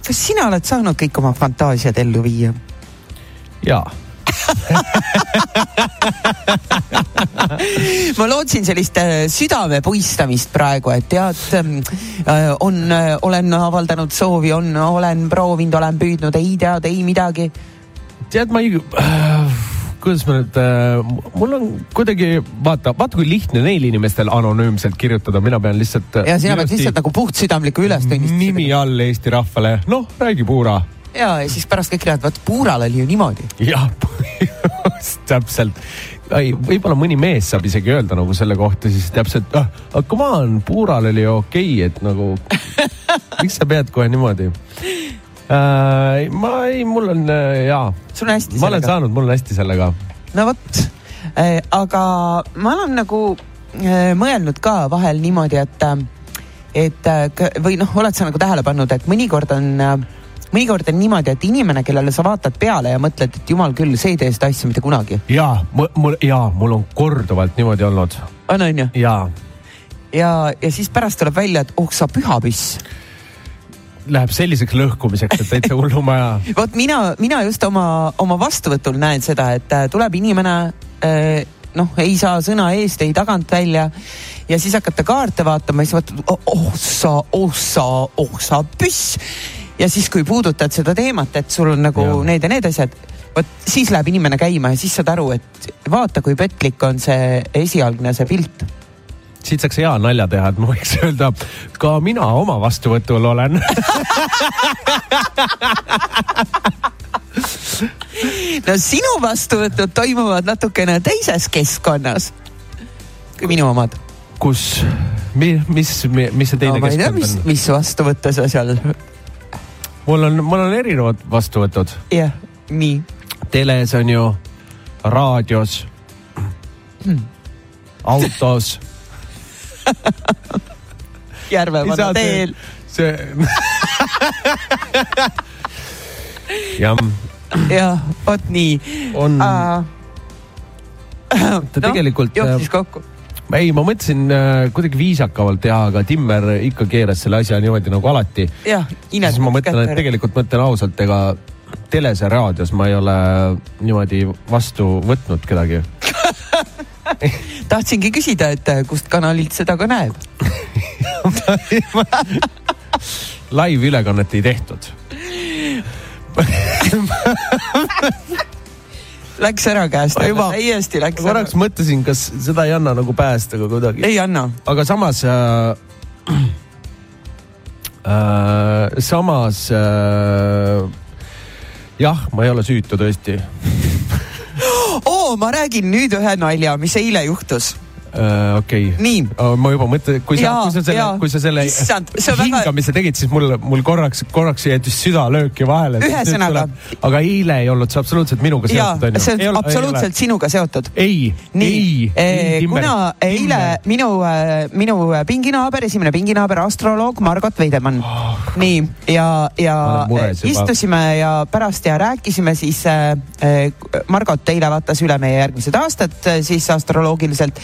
kas sina oled saanud kõik oma fantaasiad ellu viia? jaa ma lootsin sellist äh, südame puistamist praegu, et tead, ähm, äh, on, äh, olen avaldanud soovi, on, olen proovinud, olen püüdnud, ei tead, ei midagi. tead, ma ei äh, kuidas ma nüüd äh,, mul on kuidagi vaata, vaata kui lihtne neil inimestel anonüümselt kirjutada, mina pean lihtsalt. ja sina pead lihtsalt nagu puhtsüdamliku ülestunnistusega. nimi all Eesti rahvale, noh, räägi puura ja, ja siis pärast kõik räägivad, vot Puural oli ju niimoodi. jah täpselt. võib-olla mõni mees saab isegi öelda nagu selle kohta siis täpselt, ah, come on, Puural oli okei okay,, et nagu miks sa pead kohe niimoodi äh,? ma ei, mul on äh, jaa. sul on hästi sellega? ma olen saanud, mul on hästi sellega. no vot äh,, aga ma olen nagu äh, mõelnud ka vahel niimoodi, et, äh, et äh, või noh, oled sa nagu tähele pannud, et mõnikord on äh, mõnikord on niimoodi, et inimene, kellele sa vaatad peale ja mõtled, et jumal küll, see ei tee seda asja mitte kunagi. ja mul ja mul on korduvalt niimoodi olnud. on, on ju? ja. ja, ja siis pärast tuleb välja, et oh sa pühapüss läheb selliseks lõhkumiseks, et täitsa hullumaja. vot mina, mina just oma, oma vastuvõtul näen seda, et äh, tuleb inimene äh, noh, ei saa sõna eest, ei tagant välja ja siis hakata kaarte vaatama, siis vaatad, oh, oh sa, oh sa, oh sa püss ja siis, kui puudutad seda teemat, et sul on nagu ja. need ja need asjad, vot siis läheb inimene käima ja siis saad aru, et vaata, kui petlik on see esialgne, see pilt siit saaks hea nalja teha, et ma võiks öelda, ka mina oma vastuvõtul olen no sinu vastuvõtud toimuvad natukene teises keskkonnas kui minu omad. kus, mis, mis, mis see teine no, keskkond on? mis vastuvõtte sa seal mul on, mul on erinevad vastuvõtud. jah, nii. teles on ju, raadios hmm., autos Järvevana teel. see jah. jah, vot nii. on uh,. ta no, tegelikult. jooksis kokku ei, ma mõtlesin äh, kuidagi viisakamalt teha, aga Timmer ikka keeras selle asja niimoodi nagu alati. siis ma mõtlen, et tegelikult mõtlen ausalt, ega teles ja raadios ma ei ole niimoodi vastu võtnud kedagi. Tahtsingi küsida, et äh, kust kanalilt seda ka näeb laivülekannet ei tehtud läks ära käest Ma juba- täiesti läks ma korraks mõtlesin, kas seda ei anna nagu päästa ka kuidagi. ei anna. aga samas äh,. Äh, samas äh,. jah, ma ei ole süütu tõesti oo, ma räägin nüüd ühe nalja, mis eile juhtus. äh,. okei okay.. nii, ma juba mõtlen, kui sa, kui sa selle kui sa selle Issand, see on väga- hingamise tegid, siis mul, mul korraks, korraks jättis südalööki vahele. Ühesõnaga- aga eile ei olnud see absoluutselt minuga seotud, see Ei on ole- absoluutselt sinuga seotud. ei, nii ei,, kuna eile minu, minu pinginaaber, esimene pinginaaber, astroloog Margot Veidemann oh., nii ja, ja istusime ja pärast ja rääkisime siis äh,. Margot eile vaatas üle meie järgmised aastad äh, siis astroloogiliselt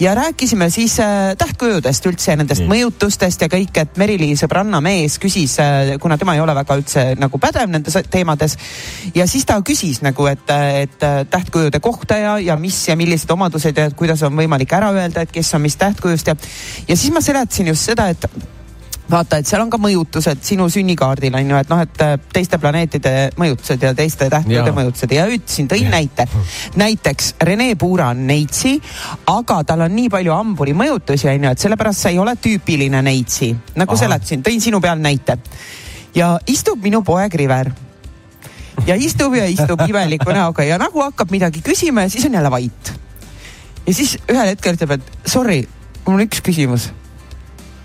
ja rääkisime siis äh, tähtkujudest üldse, nendest nii. mõjutustest ja kõik, et Merili sõbranna mees küsis äh,, kuna tema ei ole väga üldse nagu pädev nendes teemades ja siis ta küsis nagu, et, et äh, tähtkujude kohta ja, ja mis ja millised omadused ja kuidas on võimalik ära öelda, et kes on mis tähtkujust ja ja siis ma seletasin just seda, et vaata, et seal on ka mõjutused sinu sünnikaardil on ju, et noh, et äh, teiste planeetide mõjutused ja teiste Jaa. mõjutused ja ütlesin, tõin näite. näiteks Rene Puura on neitsi, aga tal on nii palju hamburi mõjutusi on ju, et sellepärast sa ei ole tüüpiline neitsi, nagu Ahah. seletasin, tõin sinu peal näite. ja istub minu poeg River ja istub ja istub imeliku näoga ja nagu hakkab midagi küsima ja siis on jälle vait. ja siis ühel hetkel ütleb, et sorry, mul on üks küsimus.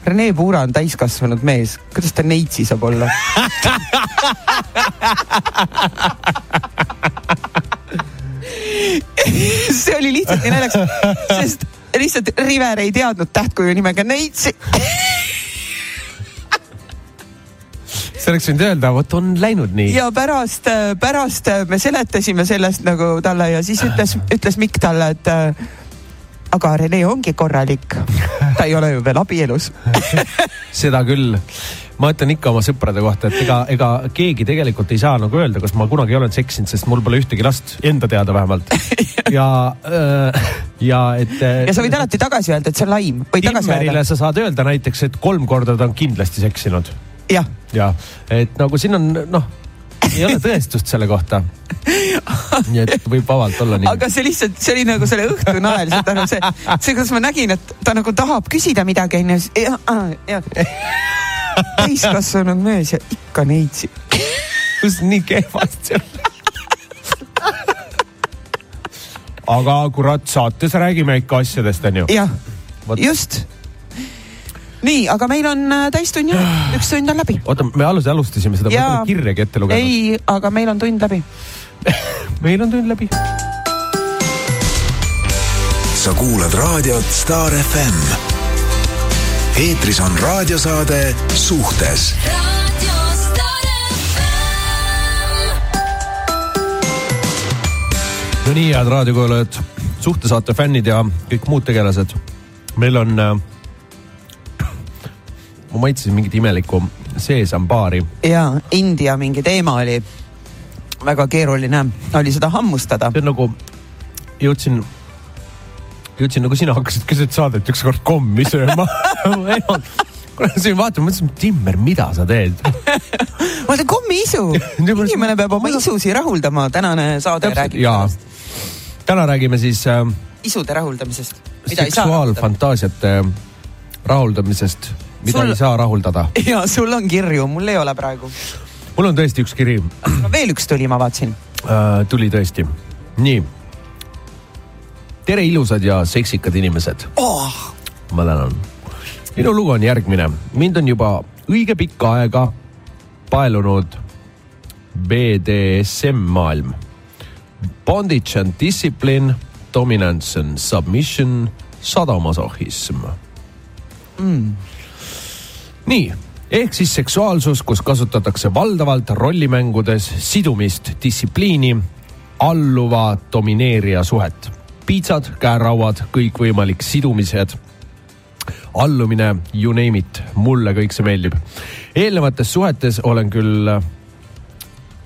Rene Puura on täiskasvanud mees, kuidas ta neitsi saab olla? see oli lihtsalt nii naljakas, sest lihtsalt River ei teadnud tähtkuju nimega neitsi. sa oleks võinud öelda, vot on läinud nii. ja pärast, pärast me seletasime sellest nagu talle ja siis ütles, ütles Mikk talle, et aga Rene ongi korralik. ta ei ole ju veel abielus. seda küll. ma ütlen ikka oma sõprade kohta, et ega, ega keegi tegelikult ei saa nagu öelda, kas ma kunagi olen seksinud, sest mul pole ühtegi last, enda teada vähemalt. ja, ja et. ja sa võid alati tagasi öelda, et see on laim Timmerile sa saad öelda näiteks, et kolm korda ta on kindlasti seksinud jah, ja et nagu siin on noh, ei ole tõestust selle kohta. nii et võib vabalt olla nii. aga see lihtsalt, see oli nagu selle õhtu nael, seda nagu see, see, kuidas ma nägin, et ta nagu tahab küsida midagi onju, täiskasvanud mees ja ikka neitsi. kus nii kehvasti on? aga kurat, saates räägime ikka asjadest, onju. jah just. nii, aga meil on äh, täistund ju, üks tund on läbi. oota, me alles alustasime seda, ma pole kirjagi ette lugenud. ei, aga meil on tund läbi. meil on tund läbi. sa kuulad raadiot Star FM. eetris on raadiosaade Suhtes no nii, head raadiokuulajad, suhtesaate fännid ja kõik muud tegelased. meil on äh,, ma maitsesin mingit imelikku seesambaari. ja India mingi teema oli väga keeruline, oli seda hammustada. see on nagu, jõudsin, jõudsin nagu sina hakkasid keset saadet ükskord kommi sööma. kurat, siin vaatama, mõtlesin, Timmer, mida sa teed? ma ütlen kommiisu, inimene peab oma isusi rahuldama, tänane saade räägib jaa sellest, täna räägime siis äh, isude rahuldamisest, seksuaalfantaasiate rahuldamisest, mida Sul- ei saa rahuldada. ja sul on kirju, mul ei ole praegu. mul on tõesti üks kiri veel üks tuli, ma vaatasin. äh,, tuli tõesti. nii. tere, ilusad ja seksikad inimesed. oh, ma tänan. minu lugu on järgmine, mind on juba õige pikka aega paelunud BDSM maailm. Bondage and discipline, dominance and submission, sadomasohhism mm.. nii, ehk siis seksuaalsus, kus kasutatakse valdavalt rollimängudes sidumist, distsipliini, alluva domineerija suhet. piitsad, käerauad, kõikvõimalik sidumised, allumine, you name it, mulle kõik see meeldib. eelnevates suhetes olen küll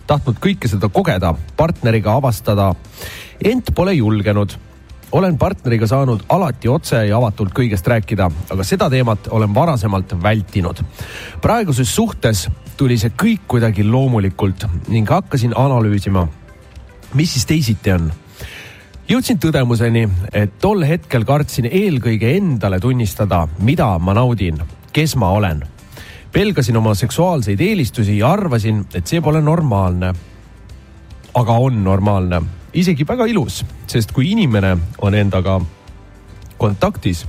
tahtnud kõike seda kogeda, partneriga avastada, ent pole julgenud olen partneriga saanud alati otse ja avatult kõigest rääkida, aga seda teemat olen varasemalt vältinud. praeguses suhtes tuli see kõik kuidagi loomulikult ning hakkasin analüüsima, mis siis teisiti on? jõudsin tõdemuseni, et tol hetkel kartsin eelkõige endale tunnistada, mida ma naudin, kes ma olen. pelgasin oma seksuaalseid eelistusi ja arvasin, et see pole normaalne. aga on normaalne, isegi väga ilus, sest kui inimene on endaga kontaktis,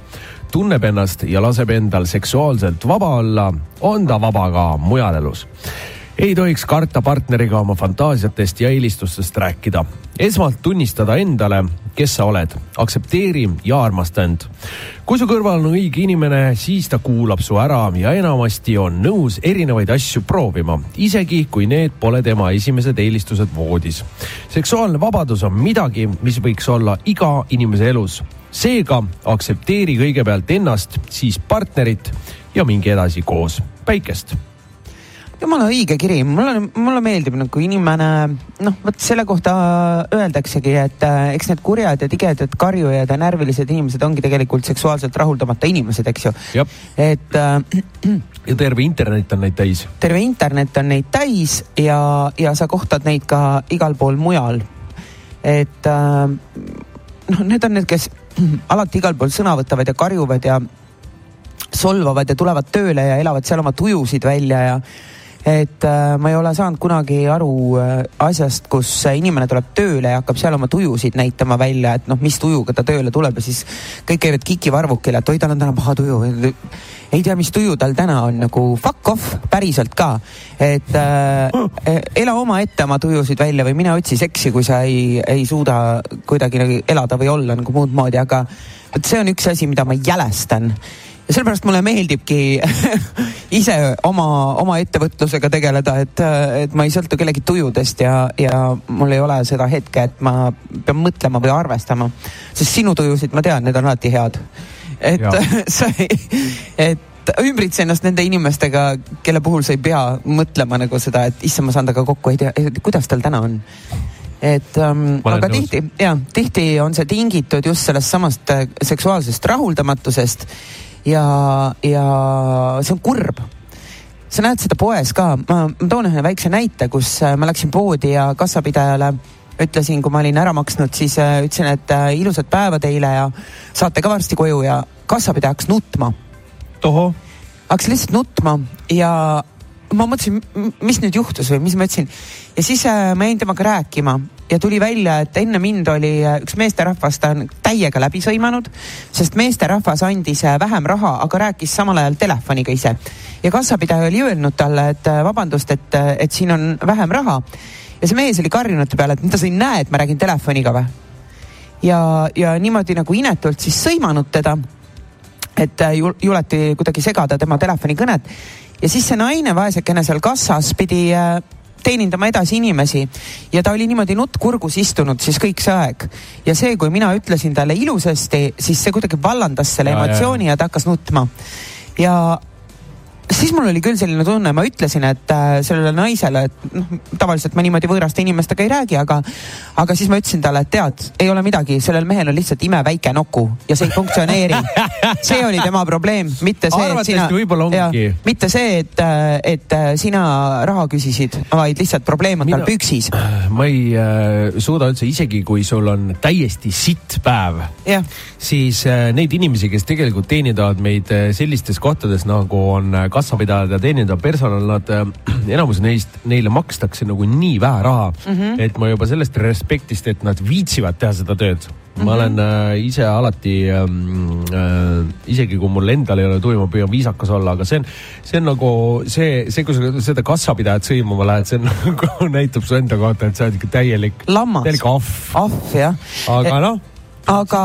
tunneb ennast ja laseb endal seksuaalselt vaba olla, on ta vaba ka mujal elus ei tohiks karta partneriga oma fantaasiatest ja eelistustest rääkida. esmalt tunnistada endale, kes sa oled, aktsepteeri ja armasta end. kui su kõrval on õige inimene, siis ta kuulab su ära ja enamasti on nõus erinevaid asju proovima, isegi kui need pole tema esimesed eelistused voodis. seksuaalne vabadus on midagi, mis võiks olla iga inimese elus. seega aktsepteeri kõigepealt ennast, siis partnerit ja minge edasi koos. päikest jumala õige kiri, mulle, mulle meeldib nagu inimene, noh, vot selle kohta öeldaksegi, et äh, eks need kurjad ja tigedad karjujad ja närvilised inimesed ongi tegelikult seksuaalselt rahuldamata inimesed, eks ju. et äh, ja terve internet on neid täis. terve internet on neid täis ja, ja sa kohtad neid ka igal pool mujal. et äh, noh, need on need, kes alati igal pool sõna võtavad ja karjuvad ja solvavad ja tulevad tööle ja elavad seal oma tujusid välja ja et äh, ma ei ole saanud kunagi aru äh, asjast, kus inimene tuleb tööle ja hakkab seal oma tujusid näitama välja, et noh, mis tujuga ta tööle tuleb ja siis kõik käivad kikivarvukile, et oi, tal on täna paha tuju. ei tea, mis tuju tal täna on, nagu fuck off, päriselt ka. et äh, ela omaette oma tujusid välja või mine otsi seksi, kui sa ei, ei suuda kuidagi nagu elada või olla nagu muud moodi, aga vot see on üks asi, mida ma jälestan ja sellepärast mulle meeldibki ise oma, oma ettevõtlusega tegeleda, et, et ma ei sõltu kellegi tujudest ja, ja mul ei ole seda hetke, et ma pean mõtlema või arvestama. sest sinu tujusid ma tean, need on alati head. et sa ei, et ümbritse ennast nende inimestega, kelle puhul sa ei pea mõtlema nagu seda, et issand, ma saan temaga kokku, ei tea, kuidas tal täna on et ähm, aga nõus. tihti ja tihti on see tingitud just sellest samast äh, seksuaalsest rahuldamatusest ja, ja see on kurb. sa näed seda poes ka, ma, toon ühe väikse näite, kus äh, ma läksin poodi ja kassapidajale ütlesin, kui ma olin ära maksnud, siis äh, ütlesin, et äh, ilusat päeva teile ja saate ka varsti koju ja kassapidaja hakkas nutma hakkas lihtsalt nutma ja ma mõtlesin, mis nüüd juhtus või mis ma ütlesin. ja siis ma jäin temaga rääkima ja tuli välja, et enne mind oli äh, üks meesterahvas, ta on täiega läbi sõimanud, sest meesterahvas andis äh, vähem raha, aga rääkis samal ajal telefoniga ise. ja kassapidaja oli öelnud talle, et äh, vabandust, et, et siin on vähem raha. ja see mees oli karjunud peale, et mida sa ei näe, et ma räägin telefoniga või. ja, ja niimoodi nagu inetult siis sõimanud teda et jul- juleti kuidagi segada tema telefonikõnet ja siis see naine, vaesekene seal kassas pidi teenindama edasi inimesi ja ta oli niimoodi nutt kurgus istunud siis kõik see aeg. ja see, kui mina ütlesin talle ilusasti, siis see kuidagi vallandas selle Ja, ja, ja. emotsiooni ja ta hakkas nutma. ja siis mul oli küll selline tunne, ma ütlesin, et äh, sellele naisele, et noh, tavaliselt ma niimoodi võõraste inimestega ei räägi, aga, aga siis ma ütlesin talle, et tead, ei ole midagi, sellel mehel on lihtsalt imeväike nuku ja see ei funktsioneeri. see oli tema probleem, mitte see, et sina, mitte see, et, et äh, sina raha küsisid, vaid lihtsalt probleem on tal Mina- püksis. ma ei äh, suuda üldse, isegi kui sul on täiesti sitt päev, siis äh, neid inimesi, kes tegelikult teenindavad meid äh, sellistes kohtades nagu on äh, kassapidajad ja teenindav personal, nad äh, enamus neist, neile makstakse nagu nii vähe raha mm, -hmm. et ma juba sellest respektist, et nad viitsivad teha seda tööd. ma mm -hmm. olen äh, ise alati ähm, äh,, isegi kui mul endal ei ole tuju, ma püüan viisakas olla, aga see on, see on nagu see, see, kui sa seda kassapidajat sõimama lähed, see on nagu näitab su enda kohta, et sa oled ikka täielik, täielik ahv. ahv jah aga noh aga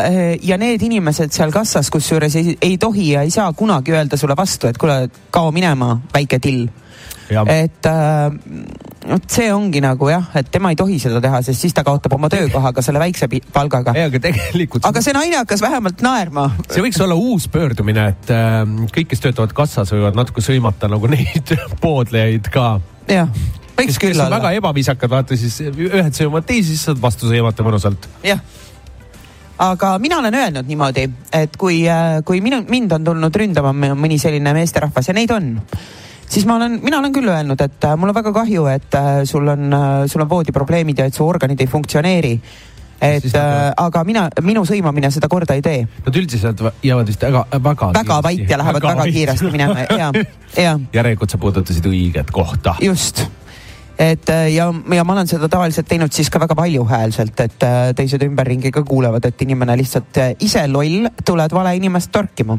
eh, ja need inimesed seal kassas, kusjuures ei, ei tohi ja ei saa kunagi öelda sulle vastu, et kuule, kao minema, väike till. et äh, vot see ongi nagu jah, et tema ei tohi seda teha, sest siis ta kaotab oma töökohaga selle väikse palgaga. ei, aga tegelikult aga see naine hakkas vähemalt naerma. see võiks olla uus pöördumine, et äh, kõik, kes töötavad kassas, võivad natuke sõimata nagu neid poodlejaid ka. jah, võiks küll olla. väga ebaviisakad, vaata siis ühed sõimavad teisi, siis saad vastu sõimata mõnusalt. jah. aga mina olen öelnud niimoodi, et kui, kui minu, mind on tulnud ründama mõni selline meesterahvas ja neid on, siis ma olen, mina olen küll öelnud, et äh, mul on väga kahju, et äh, sul on, sul on voodiprobleemid ja et su organid ei funktsioneeri. et äh, aga mina, minu sõimamine seda korda ei tee. Nad üldiselt va- jäävad vist väga, väga. väga vait ja lähevad väga, väga kiiresti minema ja, ja järelikult sa puudutasid õiget kohta. just. Et äh, ja, ja ma olen seda tavaliselt teinud siis ka väga valjuhäälselt, et äh, teised ümberringi ka kuulevad, et inimene lihtsalt äh, ise loll, tuled vale inimest torkima.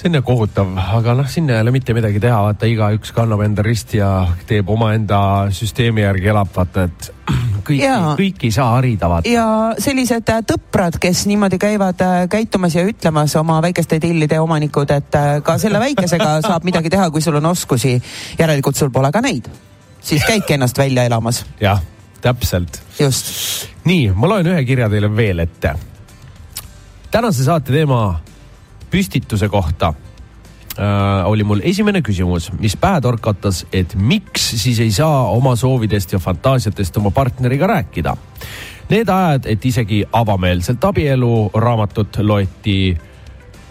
see on jah kohutav, aga noh, sinna ei ole mitte midagi teha, vaata igaüks kannab enda risti ja teeb omaenda süsteemi järgi elab, vaata, et kõiki kõiki ei saa harida, vaata. ja sellised tõprad, kes niimoodi käivad käitumas ja ütlemas oma väikeste tillide omanikud, et ka selle väikesega saab midagi teha, kui sul on oskusi. järelikult sul pole ka neid, siis käidki ennast välja elamas, jah, täpselt. just. nii, ma loen ühe kirja teile veel ette. tänase saate teema püstituse kohta äh, oli mul esimene küsimus, mis pähe torkatas, et miks siis ei saa oma soovidest ja fantaasiatest oma partneriga rääkida. Need ajad, et isegi avameelselt abielu raamatut loeti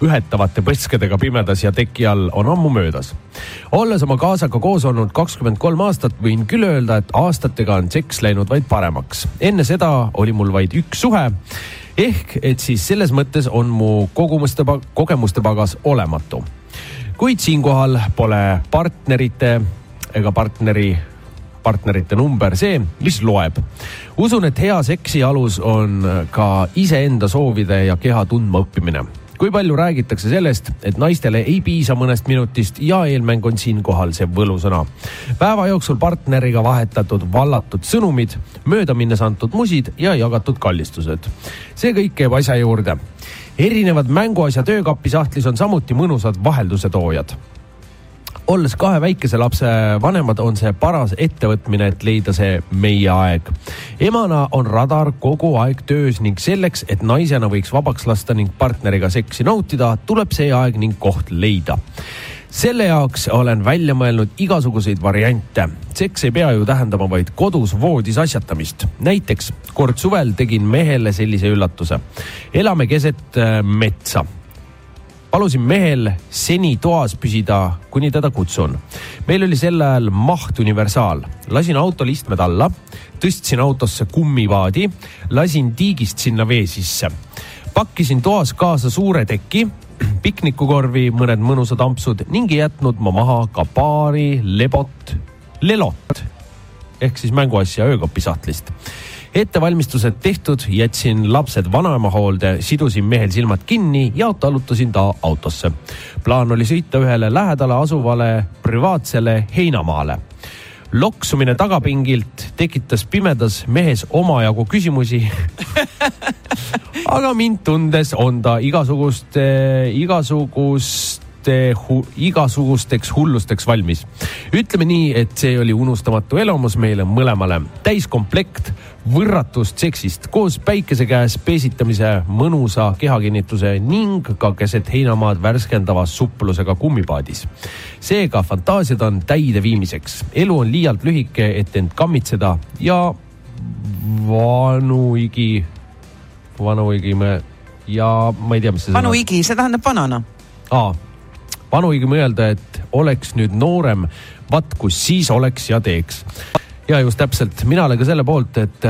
ühetavate põskedega pimedas ja teki all on ammu möödas. olles oma kaasaga koos olnud kakskümmend kolm aastat, võin küll öelda, et aastatega on seks läinud vaid paremaks. enne seda oli mul vaid üks suhe ehk et siis selles mõttes on mu kogumuste, kogemuste pagas olematu. kuid siinkohal pole partnerite ega partneri partnerite number see, mis loeb. usun, et hea seksi alus on ka iseenda soovide ja keha tundma õppimine. Kui palju räägitakse sellest, et naistele ei piisa mõnest minutist ja eelmäng on siinkohal see võlusõna. päeva jooksul partneriga vahetatud vallatud sõnumid, möödaminnes antud musid ja jagatud kallistused. see kõik käib asja juurde. erinevad mänguasja töökapi sahtlis on samuti mõnusad vahelduse toojad olles kahe väikese lapse vanemad, on see paras ettevõtmine, et leida see meie aeg. emana on radar kogu aeg töös ning selleks, et naisena võiks vabaks lasta ning partneriga seksi nautida, tuleb see aeg ning koht leida selle jaoks olen välja mõelnud igasuguseid variante. seks ei pea ju tähendama vaid kodus voodis asjatamist. näiteks kord suvel tegin mehele sellise üllatuse. elame keset äh, metsa palusin mehel seni toas püsida, kuni teda kutsun. meil oli sel ajal maht universaal, lasin autol istmed alla, tõstsin autosse kummipaadi, lasin tiigist sinna vee sisse. pakkisin toas kaasa suure teki, piknikukorvi, mõned mõnusad ampsud ning ei jätnud ma maha ka paari lebot, lelot ehk siis mänguasja öökopi sahtlist ettevalmistused tehtud, jätsin lapsed vanaema hoolde, sidusin mehel silmad kinni ja tallutasin ta autosse. plaan oli sõita ühele lähedale asuvale privaatsele heinamaale. loksumine tagapingilt tekitas pimedas mehes omajagu küsimusi. aga mind tundes on ta igasuguste, igasuguste hu, igasugusteks hullusteks valmis. ütleme nii, et see oli unustamatu elamus meile mõlemale, täiskomplekt võrratust seksist koos päikese käes peesitamise mõnusa kehakinnituse ning ka keset heinamaad värskendava suplusega kummipaadis. seega fantaasiad on täideviimiseks, elu on liialt lühike, et end kammitseda ja vanuigi, vanuigi me ja ma ei tea, mis see vanu sõna- igi, see tähendab vanana. aa, vanuigi mõelda, et oleks nüüd noorem, vaat kus siis oleks ja teeks. ja just täpselt, mina olen ka selle poolt, et,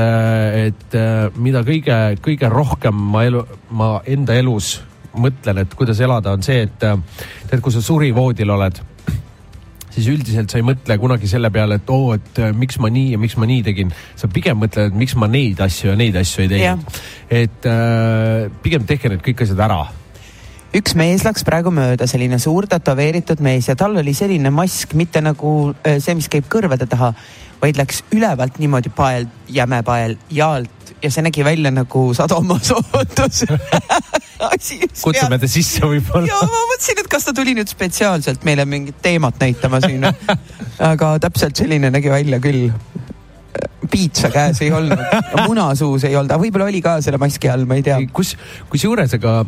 et mida kõige, kõige rohkem ma elu, ma enda elus mõtlen, et kuidas elada, on see, et tead, kui sa surivoodil oled, siis üldiselt sa ei mõtle kunagi selle peale, et oo, et miks ma nii ja miks ma nii tegin. sa pigem mõtled, et miks ma neid asju ja neid asju ei teinud. et äh, pigem tehke need kõik asjad ära üks mees läks praegu mööda, selline suur tätoveeritud mees ja tal oli selline mask, mitte nagu äh, see, mis käib kõrvade taha, vaid läks ülevalt niimoodi pael, jäme pael ja alt ja see nägi välja nagu sadomasoodus kutsume ta sisse võib-olla ja. ma mõtlesin, et kas ta tuli nüüd spetsiaalselt meile mingit teemat näitama siin. aga täpselt selline nägi välja küll. piitsa käes ei olnud, muna suus ei olnud, aga võib-olla oli ka selle maski all, ma ei tea. kus, kusjuures aga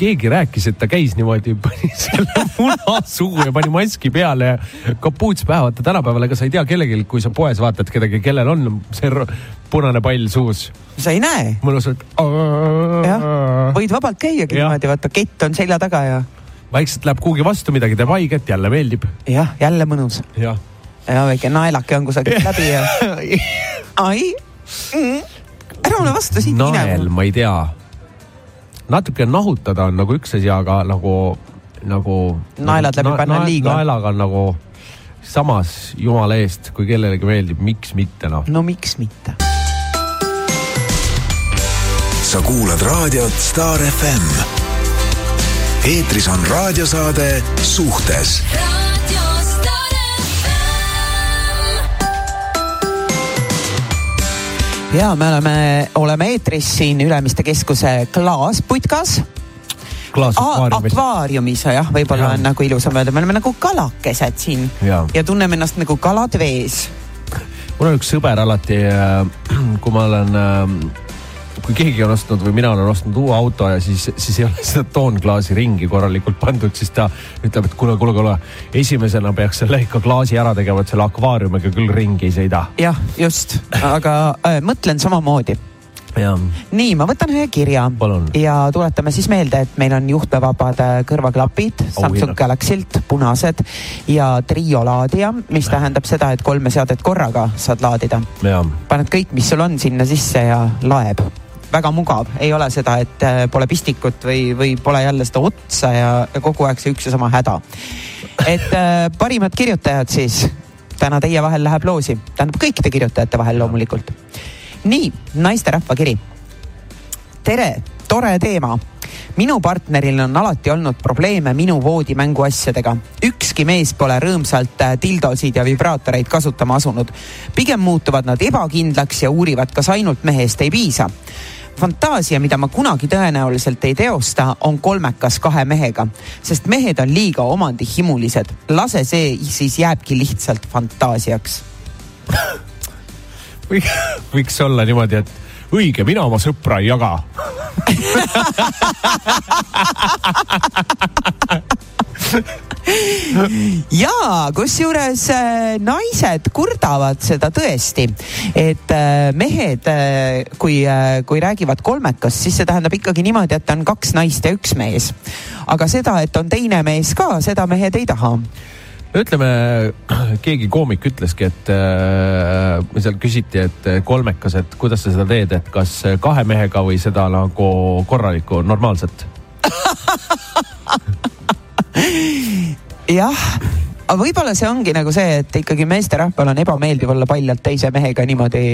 keegi rääkis, et ta käis niimoodi, pani selle muna suhu ja pani maski peale ja kapuuts pähe. vaata tänapäeval, ega sa ei tea kellelgi, kui sa poes vaatad kedagi, kellel on see punane pall suus. sa ei näe, mõnusalt. jah, võid vabalt käiagi niimoodi, vaata kett on selja taga ja vaikselt läheb kuhugi vastu, midagi teeb haiget, jälle meeldib. jah, jälle mõnus. jah. ja väike naelake on kusagilt läbi ja ai mm., ära mulle vastu siit nael, ma ei tea. Natuke nahutada on nagu üks asi, aga nagu, nagu. Naelad läbi panna on liiga. naelaga on nagu samas jumala eest, kui kellelegi meeldib, miks mitte noh. no miks mitte. sa kuulad raadiot Star FM. eetris on raadiosaade Suhtes ja me oleme, oleme eetris siin Ülemiste keskuse klaasputkas. klaasakvaariumis. akvaariumis jah, võib-olla Jaa. on nagu ilusam öelda, me oleme nagu kalakesed siin Jaa. ja tunneme ennast nagu kalad vees. mul on üks sõber alati, kui ma olen, kui keegi on ostnud või mina olen ostnud uue auto ja siis, siis ei ole seda toonklaasi ringi korralikult pandud, siis ta ütleb, et kuule, kuule, kuule, esimesena peaks selle ikka klaasi ära tegema, et selle akvaariumiga küll ringi ei sõida. jah, just, aga äh, mõtlen samamoodi jah, nii, ma võtan ühe kirja Palun. ja tuletame siis meelde, et meil on juhtmevabad äh, kõrvaklapid Samsung Auhinnad. Galaxy'lt, punased ja trio laadija, mis tähendab seda, et kolme seadet korraga saad laadida. paned kõik, mis sul on sinna sisse ja laeb. Väga mugav, ei ole seda, et äh, pole pistikut või, või pole jälle seda otsa ja, ja kogu aeg see üks ja sama häda. et äh, parimad kirjutajad siis täna teie vahel läheb loosi, tähendab kõikide kirjutajate vahel loomulikult. nii, naisterahva kiri. tere, tore teema minu partneril on alati olnud probleeme minu voodi mänguasjadega. ükski mees pole rõõmsalt äh, dildosid ja vibraatoreid kasutama asunud. pigem muutuvad nad ebakindlaks ja uurivad, kas ainult mehest ei piisa. fantaasia, mida ma kunagi tõenäoliselt ei teosta, on kolmekas kahe mehega, sest mehed on liiga omandihimulised. lase see siis jääbki lihtsalt fantaasiaks. võiks olla niimoodi, et õige, mina oma sõpra ei jaga. ja kusjuures äh, naised kurdavad seda tõesti, et äh, mehed äh,, kui kui räägivad kolmekast, siis see tähendab ikkagi niimoodi, et on kaks naist ja üks mees. aga seda, et on teine mees ka, seda mehed ei taha. ütleme, keegi koomik ütleski, et äh, seal küsiti, et kolmekas, et kuidas sa seda teed, et kas kahe mehega või seda nagu korralikku, normaalset. jah, aga võib-olla see ongi nagu see, et ikkagi meesterahval on ebameeldiv olla paljalt teise mehega niimoodi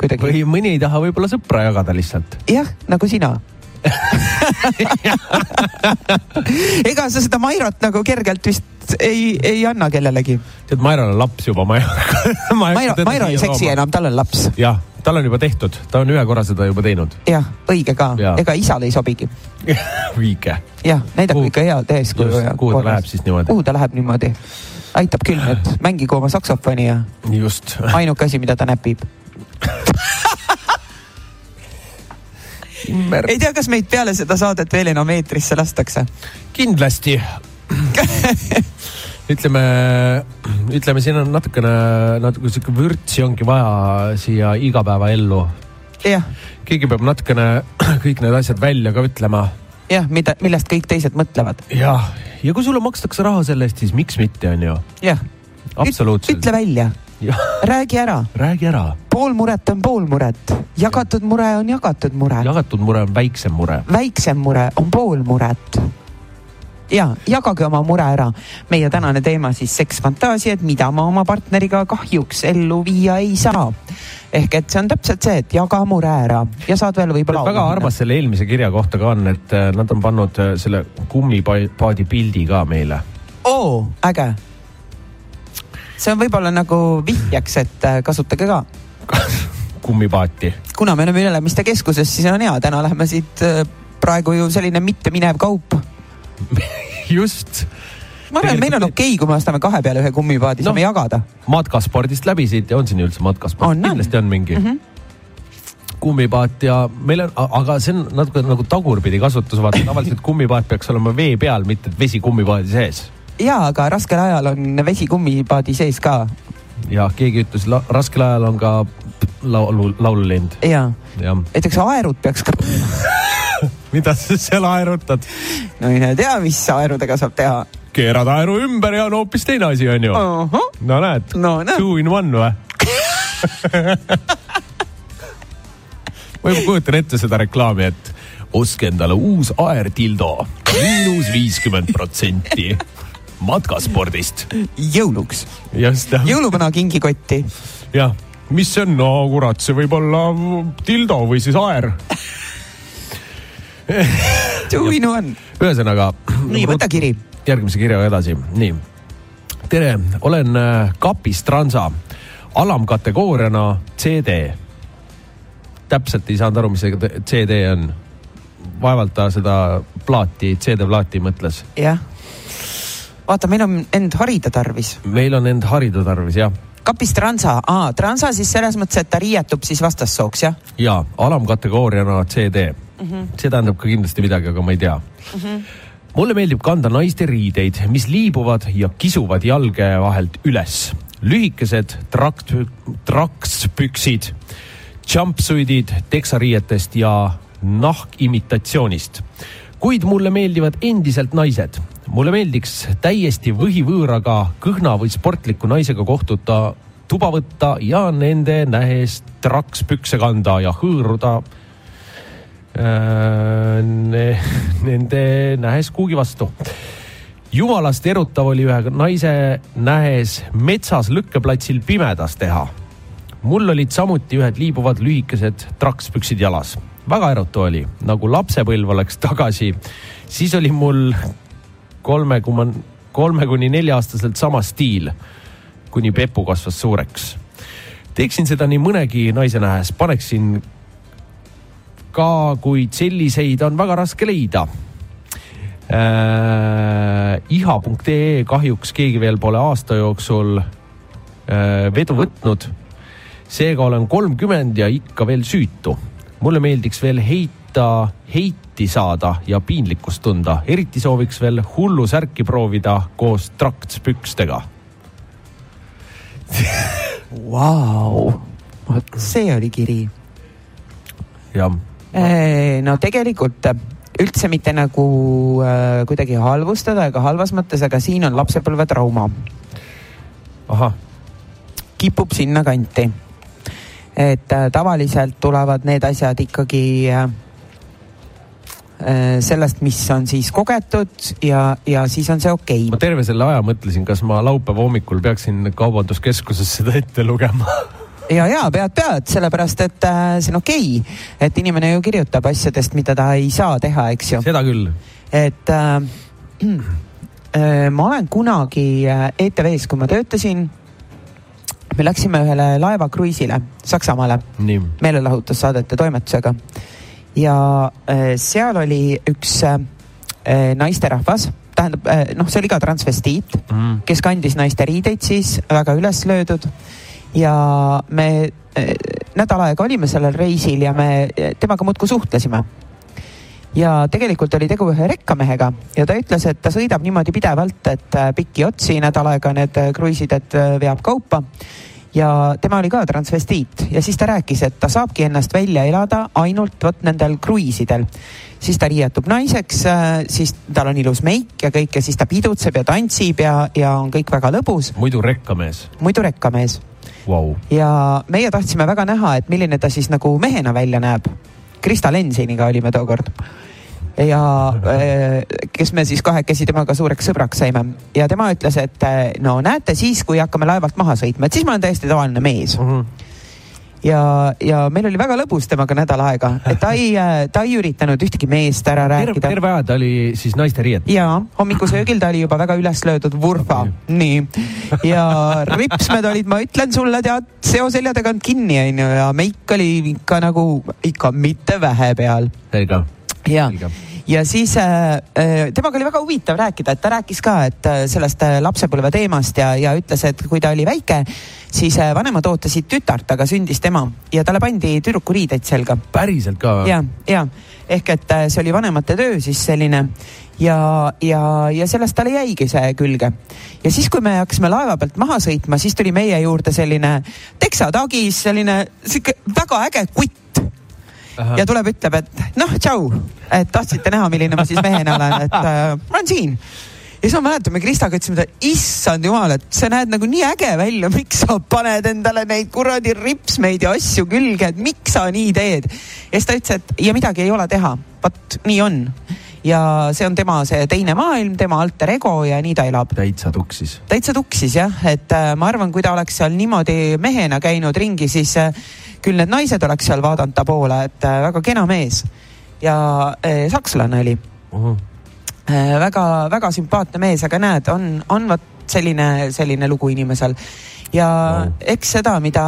kuidagi, või mõni ei taha võib-olla sõpra jagada lihtsalt. jah, nagu sina ega sa seda Mairat nagu kergelt vist ei, ei anna kellelegi. tead, Mairal on laps juba, ma ei hakka. Mairo, Mairo ei seksi. enam, tal on laps. jah, tal on juba tehtud, ta on ühe korra seda juba teinud. jah, õige ka ega isale ei sobigi. õige. jah, näidab Kuhu- ikka head eeskuju kuhu ta läheb siis niimoodi? kuhu ta läheb niimoodi? aitab küll, et mängigu oma saksofoni ja just. ainuke asi, mida ta näpib. ei tea, kas meid peale seda saadet veel enam eetrisse lastakse. kindlasti. ütleme, ütleme, siin on natukene, natuke sihuke vürtsi ongi vaja siia igapäevaellu. keegi peab natukene kõik need asjad välja ka ütlema. jah, mida, millest kõik teised mõtlevad. jah, ja kui sulle makstakse raha selle eest, siis miks mitte, on ju. jah, absoluutselt. ütle välja, räägi ära, räägi ära. pool muret on pool muret, jagatud mure on jagatud mure, jagatud mure on väiksem mure. väiksem mure on pool muret ja jagage oma mure ära. meie tänane teema siis seksfantaasiad, mida ma oma partneriga kahjuks ellu viia ei saa. ehk et see on täpselt see, et jaga mure ära ja saad veel võib-olla. väga armas selle eelmise kirja kohta ka on, et äh, nad on pannud äh, selle kummipaadi pildi ka meile. oo, äge. see on võib-olla nagu vihjeks, et äh, kasutage ka. kummipaati. kuna me oleme Ülemiste keskuses, siis on hea, täna läheme siit praegu ju selline mitteminev kaup. just. ma arvan, et meil on okei okay,, kui me ostame kahe peale ühe kummipaadi no., saame jagada. matkaspordist läbi siit ja on siin üldse matkasport? Kindlasti on mingi mm. -hmm. kummipaat ja meil on, aga see on natuke nagu tagurpidi kasutus, vaata tavaliselt kummipaat peaks olema vee peal, mitte vesi kummipaadi sees. ja, aga raskel ajal on vesi kummipaadi sees ka ja keegi ütles, raskel ajal on ka laulu, laululind, ja, jah. näiteks aerud peaks ka, mida sa seal aerutad? no mine tea, mis aerudega saab teha. keerad aeru ümber ja on hoopis teine asi, onju. no näed No two in one või? ma juba kujutan ette seda reklaami, et ostke endale uus aertildo, miinus viiskümmend protsenti matkaspordist. jõuluks, jõuluvana kingikotti. jah, mis see on, no kurat, see võib olla tildo või siis aer. Two in one. ühesõnaga. nii, võta kiri. järgmise kirjaga edasi, nii. tere, olen äh, kapis transa, alamkategooriana CD. täpselt ei saanud aru, mis see CD on. vaevalt ta seda plaati, CD-plaati mõtles. jah. vaata, meil on end harida tarvis. meil on end harida tarvis jah, kapis transa, aa, transa siis selles mõttes, et ta riietub siis vastassooks, jah? ja alamkategooriana CD mm. -hmm. see tähendab ka kindlasti midagi, aga ma ei tea mm. -hmm. mulle meeldib kanda naiste riideid, mis liibuvad ja kisuvad jalge vahelt üles. lühikesed trakt, trakspüksid, jumpsuitid teksariietest ja nahkimitatsioonist. kuid mulle meeldivad endiselt naised. mulle meeldiks täiesti võhivõõraga kõhna või sportliku naisega kohtuda, tuba võtta ja nende nähes trakspükse kanda ja hõõruda nende nähes kuhugi vastu. jumalast erutav oli ühe naise nähes metsas lükkeplatsil pimedas teha mul olid samuti ühed liibuvad lühikesed trakspüksid jalas. väga erutav oli, nagu lapsepõlv oleks tagasi. siis oli mul kolme koma, kolme kuni nelja-aastaselt sama stiil, kuni Pepu kasvas suureks. teeksin seda nii mõnegi naise nähes, paneksin ka, kuid selliseid on väga raske leida äh,. iha.ee kahjuks keegi veel pole aasta jooksul äh, vedu võtnud seega olen kolmkümmend ja ikka veel süütu. mulle meeldiks veel heita, heiti saada ja piinlikkust tunda, eriti sooviks veel hullu särki proovida koos traktspükstega. Vau, vot see oli kiri. jah, no tegelikult üldse mitte nagu äh, kuidagi halvustada ega halvas mõttes, aga siin on lapsepõlvetrauma, ahah, kipub sinnakanti. et äh, tavaliselt tulevad need asjad ikkagi äh, äh, sellest, mis on siis kogetud ja, ja siis on see okei ma terve selle aja mõtlesin, kas ma laupäeva hommikul peaksin kaubanduskeskuses seda ette lugema. ja, ja pead, pead, sellepärast et äh, see on okei, et inimene ju kirjutab asjadest, mida ta ei saa teha, eks ju. seda küll, et äh, äh, ma olen kunagi äh, ETV-s, kui ma töötasin, me läksime ühele laevakruiisile Saksamaale. Meelelahutussaadete toimetusega. Ja äh, seal oli üks äh, naisterahvas, tähendab äh, noh, see oli ka transvestiit Mm. kes kandis naiste riideid siis väga üles löödud ja me äh, nädal aega olime sellel reisil ja me äh, temaga muudkui suhtlesime. Ja tegelikult oli tegu ühe rekkamehega ja ta ütles, et ta sõidab niimoodi pidevalt, et äh, pikki otsi nädal aega need kruiisid, et veab kaupa. Ja tema oli ka transvestiit ja siis ta rääkis, et ta saabki ennast välja elada ainult vot nendel kruiisidel. siis ta riietub naiseks, siis tal on ilus meik ja kõik ja siis ta pidutseb ja tantsib ja, ja on kõik väga lõbus, muidu rekkamees, muidu rekkamees vau, ja meie tahtsime väga näha, et milline ta siis nagu mehena välja näeb. Krista Lensiniga olime tookord. Ja äh, kes me siis kahekesi temaga suureks sõbraks saime. Ja tema ütles, et äh, no näete siis, kui hakkame laevalt maha sõitma, et siis ma olen täiesti tavaline mees ja, ja meil oli väga lõbus temaga nädal aega, et ta ei, ta ei üritanud ühtegi meest ära rääkida. terve aja ta oli siis naiste riietes. ja hommikusöögil ta oli juba väga üles löödud vurfa, nii. ja ripsmed olid, ma ütlen sulle, tead, seoselja tagant kinni onju ja meik oli ikka nagu ikka mitte vähe peal selge, ja selge, ja siis äh, äh, temaga oli väga huvitav rääkida, et ta rääkis ka, et äh, sellest äh, lapsepõlve teemast ja, ja ütles, et kui ta oli väike, siis vanemad ootasid tütart, aga sündis tema ja talle pandi tüdrukuriideid selga päriselt ka. ja, ja ehk et see oli vanemate töö siis selline ja, ja, ja sellest talle jäigi see külge. ja siis, kui me hakkasime laeva pealt maha sõitma, siis tuli meie juurde selline teksatagis, selline sihuke väga äge kutt. Ahah. ja tuleb, ütleb, et noh, tšau, et tahtsite näha, milline ma siis mehena olen, et äh, ma olen siin ja siis ma mäletan, me Kristaga ütlesime, et issand jumal, et sa näed nagu nii äge välja, miks sa paned endale neid kuradi ripsmeid ja asju külge, et miks sa nii teed. ja siis ta ütles, et ja midagi ei ole teha, vot nii on. ja see on tema see teine maailm, tema alter ego ja nii ta elab täitsa tuksis. täitsa tuksis jah, et äh, ma arvan, kui ta oleks seal niimoodi mehena käinud ringi, siis äh, küll need naised oleks seal vaadanud ta poole, et äh, väga kena mees ja äh, sakslane oli äh,. väga-väga sümpaatne mees, aga näed, on, on vot selline, selline lugu inimesel ja Wow. eks seda, mida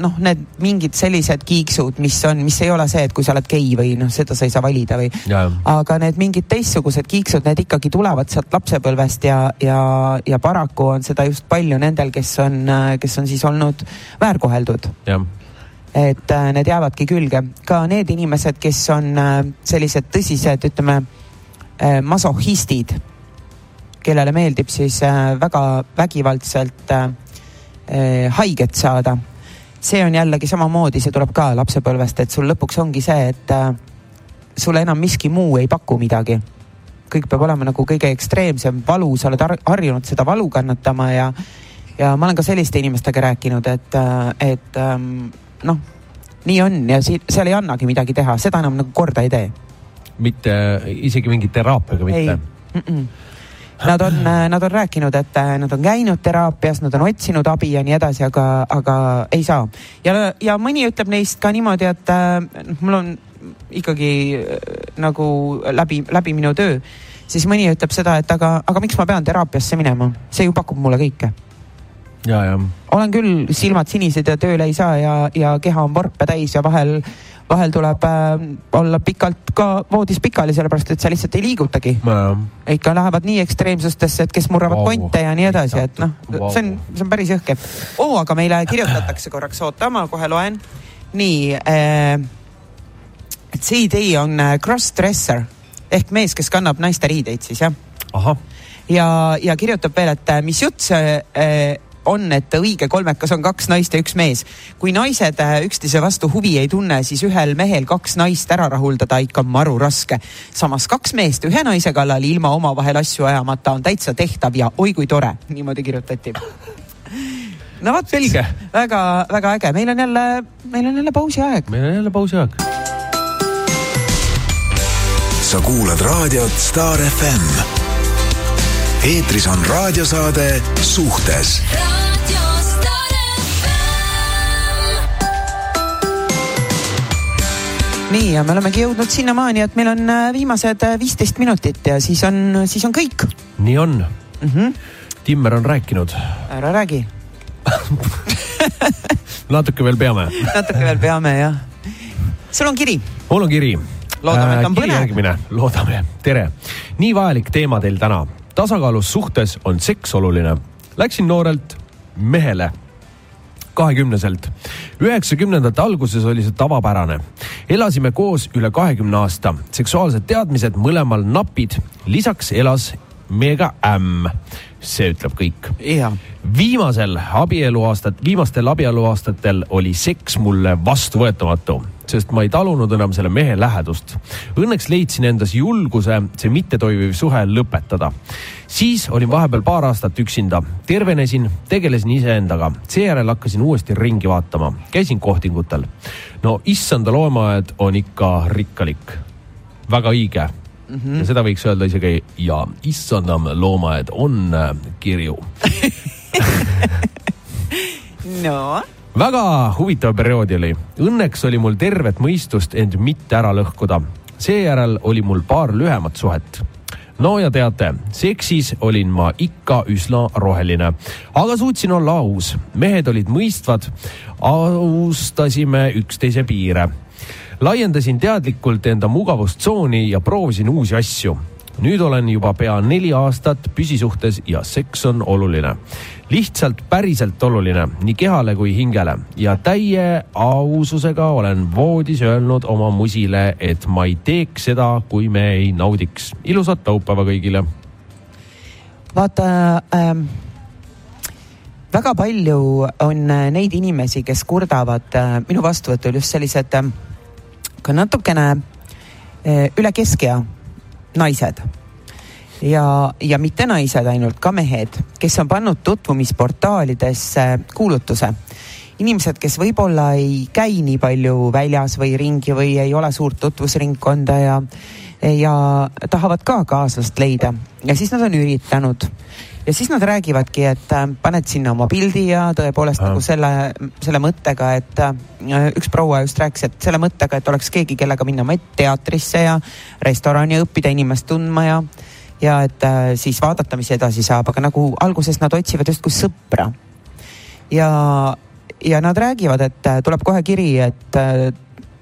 noh, need mingid sellised kiiksud, mis on, mis ei ole see, et kui sa oled gei või noh, seda sa ei saa valida või aga need mingid teistsugused kiiksud, need ikkagi tulevad sealt lapsepõlvest ja, ja, ja paraku on seda just palju nendel, kes on, kes on siis olnud väärkoheldud. jah, et äh, need jäävadki külge, ka need inimesed, kes on äh, sellised tõsised, ütleme äh, masohhistid, kellele meeldib siis väga vägivaldselt haiget saada. see on jällegi samamoodi, see tuleb ka lapsepõlvest, et sul lõpuks ongi see, et sulle enam miski muu ei paku midagi. kõik peab olema nagu kõige ekstreemsem valu, sa oled har- harjunud seda valu kannatama ja, ja ma olen ka selliste inimestega rääkinud, et, et ähm, noh, nii on ja si- seal ei annagi midagi teha, seda enam nagu korda ei tee. mitte isegi mingi teraapiaga mitte., Nad on, nad on rääkinud, et äh, nad on käinud teraapias, nad on otsinud abi ja nii edasi, aga, aga ei saa. ja, ja mõni ütleb neist ka niimoodi, et äh, noh, mul on ikkagi äh, nagu läbi, läbi minu töö, siis mõni ütleb seda, et aga, aga miks ma pean teraapiasse minema, see ju pakub mulle kõike. Olen küll silmad sinised ja tööle ei saa ja, ja keha on vorpe täis ja vahel, vahel tuleb äh, olla pikalt ka voodis pikali, sellepärast et sa lihtsalt ei liigutagi ikka lähevad nii ekstreemsustesse, et kes murravad wow. konte ja nii edasi, et noh, Vau. see on, see on päris jõhker oh,. aga meile kirjutatakse korraks, oota, ma kohe loen. nii äh,, CD on äh, cross-dresser ehk mees, kes kannab naiste riideid siis jah. ahah, ja, ja kirjutab veel, et äh, mis jutt see äh, on, et õige kolmekas on kaks naist ja üks mees. kui naised äh, üksteise vastu huvi ei tunne, siis ühel mehel kaks naist ära rahuldada ikka maru raske. samas kaks meest ühe naise kallal ilma omavahel asju ajamata on täitsa tehtav ja oi kui tore, niimoodi kirjutati. no vot, Selge. väga-väga äge, meil on jälle, meil on jälle pausi aeg. meil on jälle pausi aeg. sa kuulad raadiot Star FM. eetris on raadiosaade Suhtes nii, ja me olemegi jõudnud sinnamaani, et meil on äh, viimased äh, viisteist minutit ja siis on, siis on kõik nii on, mm. -hmm. Timmer on rääkinud, ära räägi, natuke veel peame. natuke veel peame jah. sul on kiri, mul on kiri. Loodame, et on põnev. järgmine, loodame, tere. nii vajalik teema teil täna. tasakaalus suhtes on seks oluline. Läksin noorelt mehele kahekümneselt. üheksakümnendate alguses oli see tavapärane. elasime koos üle kahekümne aasta, seksuaalsed teadmised mõlemal napid, lisaks elas meiega ämm. see ütleb kõik viimasel abieluaastat, viimastel abieluaastatel oli seks mulle vastuvõetamatu, sest ma ei talunud enam selle mehe lähedust. Õnneks leidsin endas julguse see mittetoimiv suhe lõpetada. Siis olin vahepeal paar aastat üksinda, tervenesin, tegelesin iseendaga, seejärel hakkasin uuesti ringi vaatama, käisin kohtingutel. no issanda loomaaed on ikka rikkalik, väga õige mm. -hmm. ja seda võiks öelda isegi ja issandam loomaaed on äh, kirju no väga huvitav periood oli. Õnneks oli mul tervet mõistust end mitte ära lõhkuda. seejärel oli mul paar lühemat suhet. No ja teate, seksis olin ma ikka üsna roheline, aga suutsin olla aus. mehed olid mõistvad, austasime üksteise piire. laiendasin teadlikult enda mugavustsooni ja proovisin uusi asju nüüd olen juba pea neli aastat püsisuhtes ja seks on oluline. lihtsalt päriselt oluline nii kehale kui hingele ja täie aususega olen voodis öelnud oma musile, et ma ei teeks seda, kui me ei naudiks. ilusat laupäeva kõigile. vaata ähm,, väga palju on äh, neid inimesi, kes kurdavad äh, minu vastuvõtul just sellised ähm, ka natukene eh, üle keskea naised ja, ja mitte naised ainult, ka mehed, kes on pannud tutvumisportaalidesse kuulutuse. inimesed, kes võib-olla ei käi nii palju väljas või ringi või ei ole suurt tutvusringkonda ja, ja tahavad ka kaaslast leida ja siis nad on üritanud ja siis nad räägivadki, et äh, paned sinna oma pildi ja tõepoolest Ah. nagu selle, selle mõttega, et äh, üks proua just rääkis, et selle mõttega, et oleks keegi, kellega minna teatrisse ja restorani õppida inimest tundma ja ja et äh, siis vaadata, mis edasi saab, aga nagu alguses nad otsivad justkui sõpra. ja, ja nad räägivad, et tuleb kohe kiri, et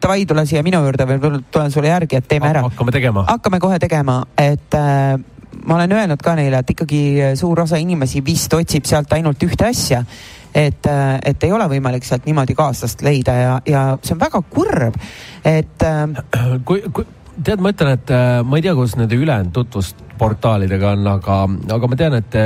davai, tule siia minu juurde või tulen sulle järgi, et teeme ära hakkame tegema. hakkame kohe tegema, et ma olen öelnud ka neile, et ikkagi suur osa inimesi vist otsib sealt ainult ühte asja. et, et ei ole võimalik sealt niimoodi kaaslast leida ja, ja see on väga kurb, et äh, kui, kui tead, ma ütlen, et ma ei tea, kuidas nende ülejäänud tutvusportaalidega on, aga, aga ma tean, et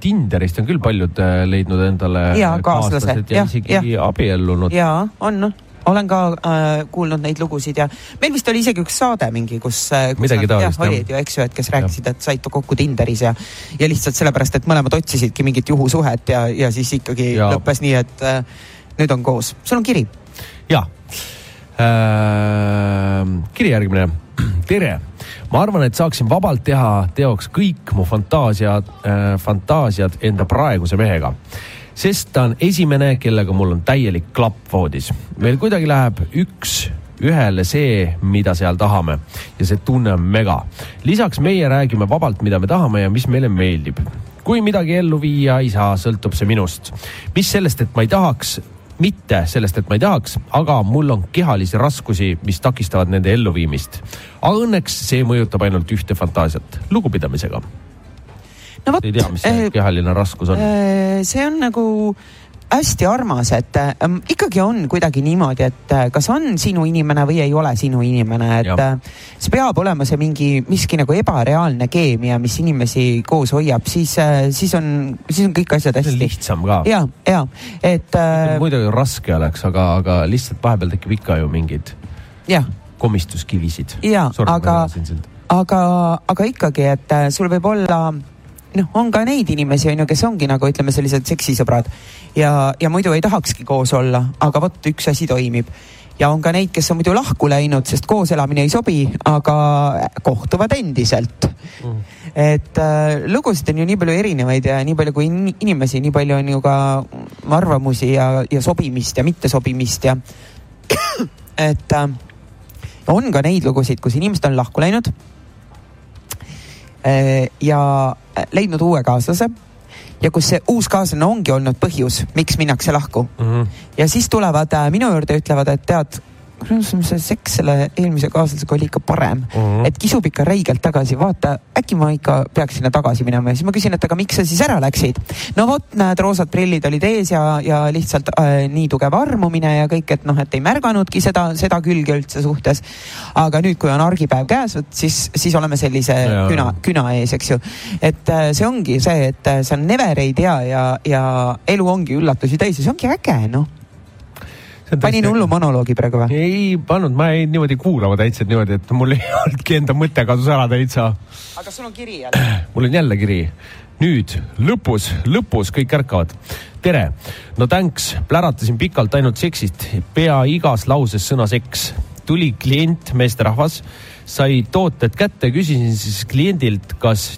Tinderist on küll paljud leidnud endale Jaa, kaaslase. kaaslased ja Jah, isegi jah. abiellunud. ja on, olen ka äh, kuulnud neid lugusid ja meil vist oli isegi üks saade mingi, kus, äh, kus Midagi taolist, jah, olid ju, eks ju, et kes rääkisid, et said kokku Tinderis ja ja lihtsalt sellepärast, et mõlemad otsisidki mingit juhusuhet ja, ja siis ikkagi Ja. lõppes nii, et äh, nüüd on koos. sul on kiri ja äh,, kiri järgmine. tere, ma arvan, et saaksin vabalt teha teoks kõik mu fantaasiad äh,, fantaasiad enda praeguse mehega sest ta on esimene, kellega mul on täielik klapp voodis. meil kuidagi läheb üks ühele see, mida seal tahame ja see tunne on mega. lisaks meie räägime vabalt, mida me tahame ja mis meile meeldib. kui midagi ellu viia ei saa, sõltub see minust. mis sellest, et ma ei tahaks, mitte sellest, et ma ei tahaks, aga mul on kehalisi raskusi, mis takistavad nende elluviimist. aga õnneks see mõjutab ainult ühte fantaasiat, lugupidamisega. No vot ei tea, mis see äh, kehaline raskus on. Äh, see on nagu hästi armas, et ähm, ikkagi on kuidagi niimoodi, et äh, kas on sinu inimene või ei ole sinu inimene, et äh, see peab olema see mingi miski nagu ebareaalne keemia, mis inimesi koos hoiab, siis äh,, siis on, siis on kõik asjad hästi. lihtsam ka. ja, ja et äh, muidugi raske oleks, aga, aga lihtsalt vahepeal tekib ikka ju mingeid jah, komistuskivisid. ja aga, aga, aga ikkagi, et äh, sul võib olla noh, on ka neid inimesi, on ju, kes ongi nagu ütleme, sellised seksisõbrad ja, ja muidu ei tahakski koos olla, aga vot üks asi toimib. ja on ka neid, kes on muidu lahku läinud, sest koos elamine ei sobi, aga kohtuvad endiselt mm.. et äh, lugusid on ju nii palju erinevaid ja nii palju kui in- inimesi, nii palju on ju ka arvamusi ja, ja sobimist ja mittesobimist ja et äh, on ka neid lugusid, kus inimesed on lahku läinud ja leidnud uue kaaslase ja kus see uus kaaslane ongi olnud põhjus, miks minnakse lahku Mhm. ja siis tulevad äh, minu juurde ja ütlevad, et tead, see seks selle eelmise kaaslasega oli ikka parem mm. -hmm. et kisub ikka räigelt tagasi, vaata äkki ma ikka peaks sinna tagasi minema ja siis ma küsin, et aga miks sa siis ära läksid. no vot, näed, roosad prillid olid ees ja, ja lihtsalt äh, nii tugev armumine ja kõik, et noh, et ei märganudki seda, seda külge üldse suhtes. aga nüüd, kui on argipäev käes, vot siis, siis oleme sellise Jaa. küna, küna ees, eks ju. et äh, see ongi see, et äh, on never ei tea ja, ja elu ongi üllatusi täis ja see ongi äge, noh. Panin hullu monoloogi praegu või? ei pannud, ma jäin niimoodi kuulama täitsa niimoodi, et mul ei olnudki enda mõte kadus ära täitsa. aga sul on kiri jälle. mul on jälle kiri. nüüd lõpus, lõpus kõik ärkavad. tere, no thanks, pläratasin pikalt ainult seksist, pea igas lauses sõna seks. tuli klient, meesterahvas, sai tooted kätte, küsisin siis kliendilt, kas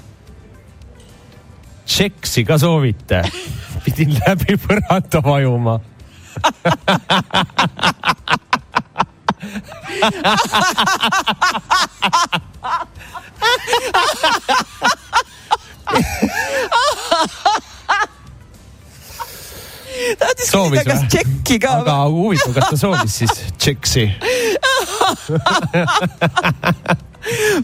tšeksi ka soovite. pidin läbi põranda vajuma. Tahtis küsida, kas tšekki ka aga huvitav, kas ta soovis siis tšeksi?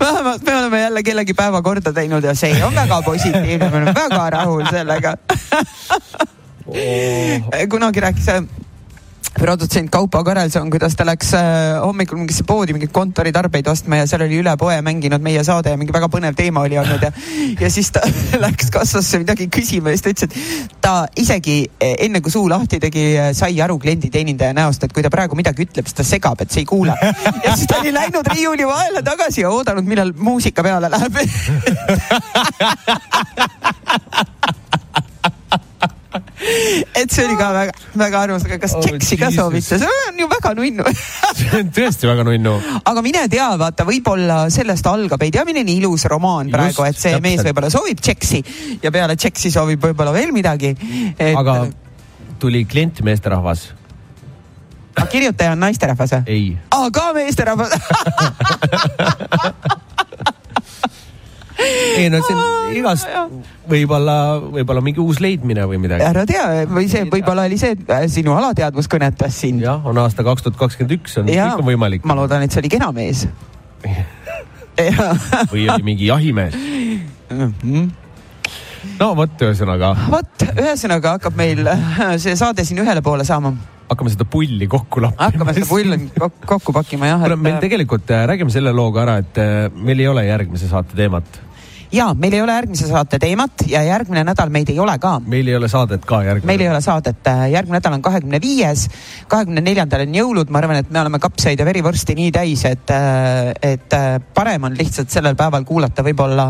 vähemalt me oleme jälle kellegi päeva korda teinud ja see on väga positiivne, me oleme väga rahul sellega. kunagi rääkis produtsent Kaupo Karelson, kuidas ta läks äh, hommikul mingisse poodi mingeid kontoritarbeid ostma ja seal oli üle poe mänginud meie saade ja mingi väga põnev teema oli olnud ja ja siis ta läks kassasse midagi küsima ja siis ta ütles, et ta isegi eh, enne kui suu lahti tegi, sai aru klienditeenindaja näost, et kui ta praegu midagi ütleb, siis ta segab, et see ei kuule. ja siis ta oli läinud riiuli vahele tagasi ja oodanud, millal muusika peale läheb. et see oli ka väga, väga armas, aga kas Oh, tšeksi ka soovite, see on ju väga nunnu. see on tõesti väga nunnu. aga mine tea, vaata, võib-olla sellest algab, ei tea, milline ilus romaan Just, praegu, et see täpselt. mees võib-olla soovib tšeksi ja peale tšeksi soovib võib-olla veel midagi. aga tuli klient meesterahvas? aga kirjutaja on naisterahvas või? ei. aa, ka meesterahvas. ei no see on igast, võib-olla, võib-olla mingi uus leidmine või midagi. ära tea või see võib-olla oli see, et äh, sinu alateadvus kõnetas sind. jah, on aasta kaks tuhat kakskümmend üks, on, kõik on võimalik. ma loodan, et see oli kena mees. või oli mingi jahimees. no vot, ühesõnaga vot, ühesõnaga hakkab meil äh, see saade siin ühele poole saama. hakkame seda pulli kokku lappima. hakkame seda pulli kok- kokku pakkima jah, kuule, meil et. tegelikult äh, räägime selle loo ka ära, et äh, meil ei ole järgmise saate teemat. Ja meil ei ole järgmise saate teemat ja järgmine nädal meid ei ole ka. Meil ei ole saadet ka järgmine. meil ei ole saadet, järgmine nädal on kahekümne viies, kahekümne neljandal on jõulud, ma arvan, et me oleme kapsaid ja verivorsti nii täis, et, et parem on lihtsalt sellel päeval kuulata võib-olla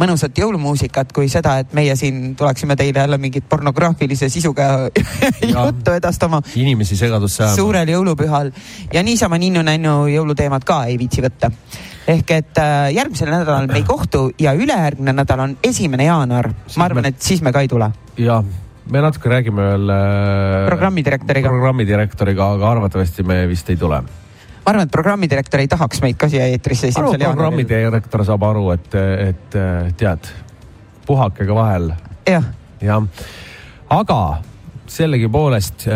mõnusat jõulumuusikat, kui seda, et meie siin tuleksime teile jälle mingit pornograafilise sisuga juttu edastama. Inimesi segadusse ajama. suurel jõulupühal. Ja niisama ninnu-nännu jõuluteemat ka ei viitsi võtta. Ehk et äh, järgmisel nädalal me ei kohtu ja ülejärgmine nädal on esimene jaanuar. ma arvan, et siis me ka ei tule ja me natuke räägime veel äh, programmidirektoriga. programmidirektoriga, aga arvatavasti me vist ei tule. ma arvan, et programmidirektor ei tahaks meid ka siia eetrisse esimesel jaanuaril. programmidirektor saab aru, et, et äh, tead, puhake ka vahel, jah, jah. aga sellegipoolest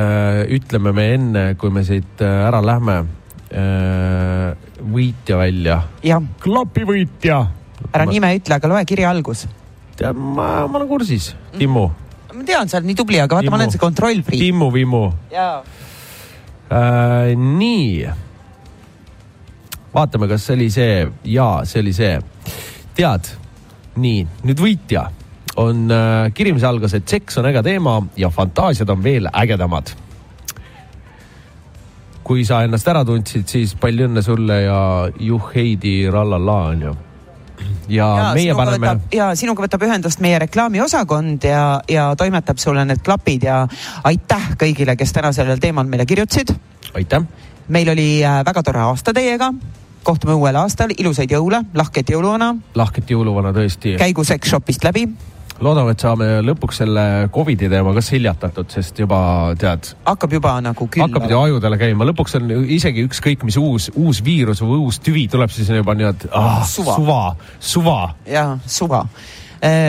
ütleme me enne, kui me siit ära lähme äh,, võitja välja. jah, klapivõitja. ära nime ütle, aga loe kirja algus. tead, ma, ma olen kursis, Timmu, ma tean, sa oled nii tubli, aga vaata, ma olen see kontrollfriik. Timmu Vimmu äh,. nii, vaatame, kas see oli see ja see oli see. tead, nii nüüd võitja on äh, kiri, mis algas, et seks on äge teema ja fantaasiad on veel ägedamad. Kui sa ennast ära tundsid, siis palju õnne sulle ja juhheidi rallala onju. ja, ja meie paneme ja sinuga võtab ühendust meie reklaamiosakond ja, ja toimetab sulle need klapid ja aitäh kõigile, kes täna sellel teemal meile kirjutasid. aitäh, meil oli äh, väga tore aasta teiega. kohtume uuel aastal, ilusaid jõule, lahket jõuluvana, lahket jõuluvana tõesti. käigu Sex Shopist läbi, loodame, et saame lõpuks selle Covidi teema ka seljatatud, sest juba tead, hakkab juba nagu hakkab ju ajudele käima, lõpuks on isegi ükskõik mis uus, uus viirus või uus tüvi tuleb, siis juba nii, et ah, Suva. suva, suva. ja suva.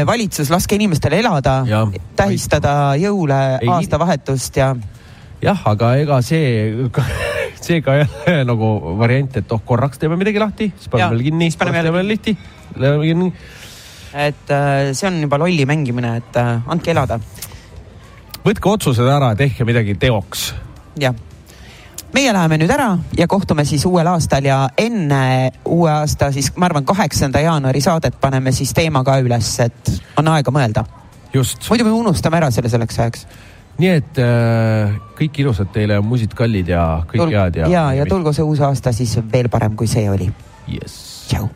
valitsus, laske inimestel elada Jah., tähistada jõule, aastavahetust ja jah, aga ega see, see ka ei ole nagu variant, et oh korraks teeme midagi lahti, siis paneme veel kinni, siis paneme jälle lahti. Et äh, see on juba lolli mängimine, et äh, andke elada võtke otsused ära, tehke midagi teoks. jah. meie läheme nüüd ära ja kohtume siis uuel aastal ja enne uue aasta siis ma arvan, kaheksanda jaanuari saadet paneme siis teema ka üles, et on aega mõelda. just, muidu me unustame ära selle selleks ajaks. nii et äh, kõik ilusad teile, musid kallid ja kõik head ja. ja, ja tulgu see uus aasta siis veel parem, kui see oli. Yes. tšau.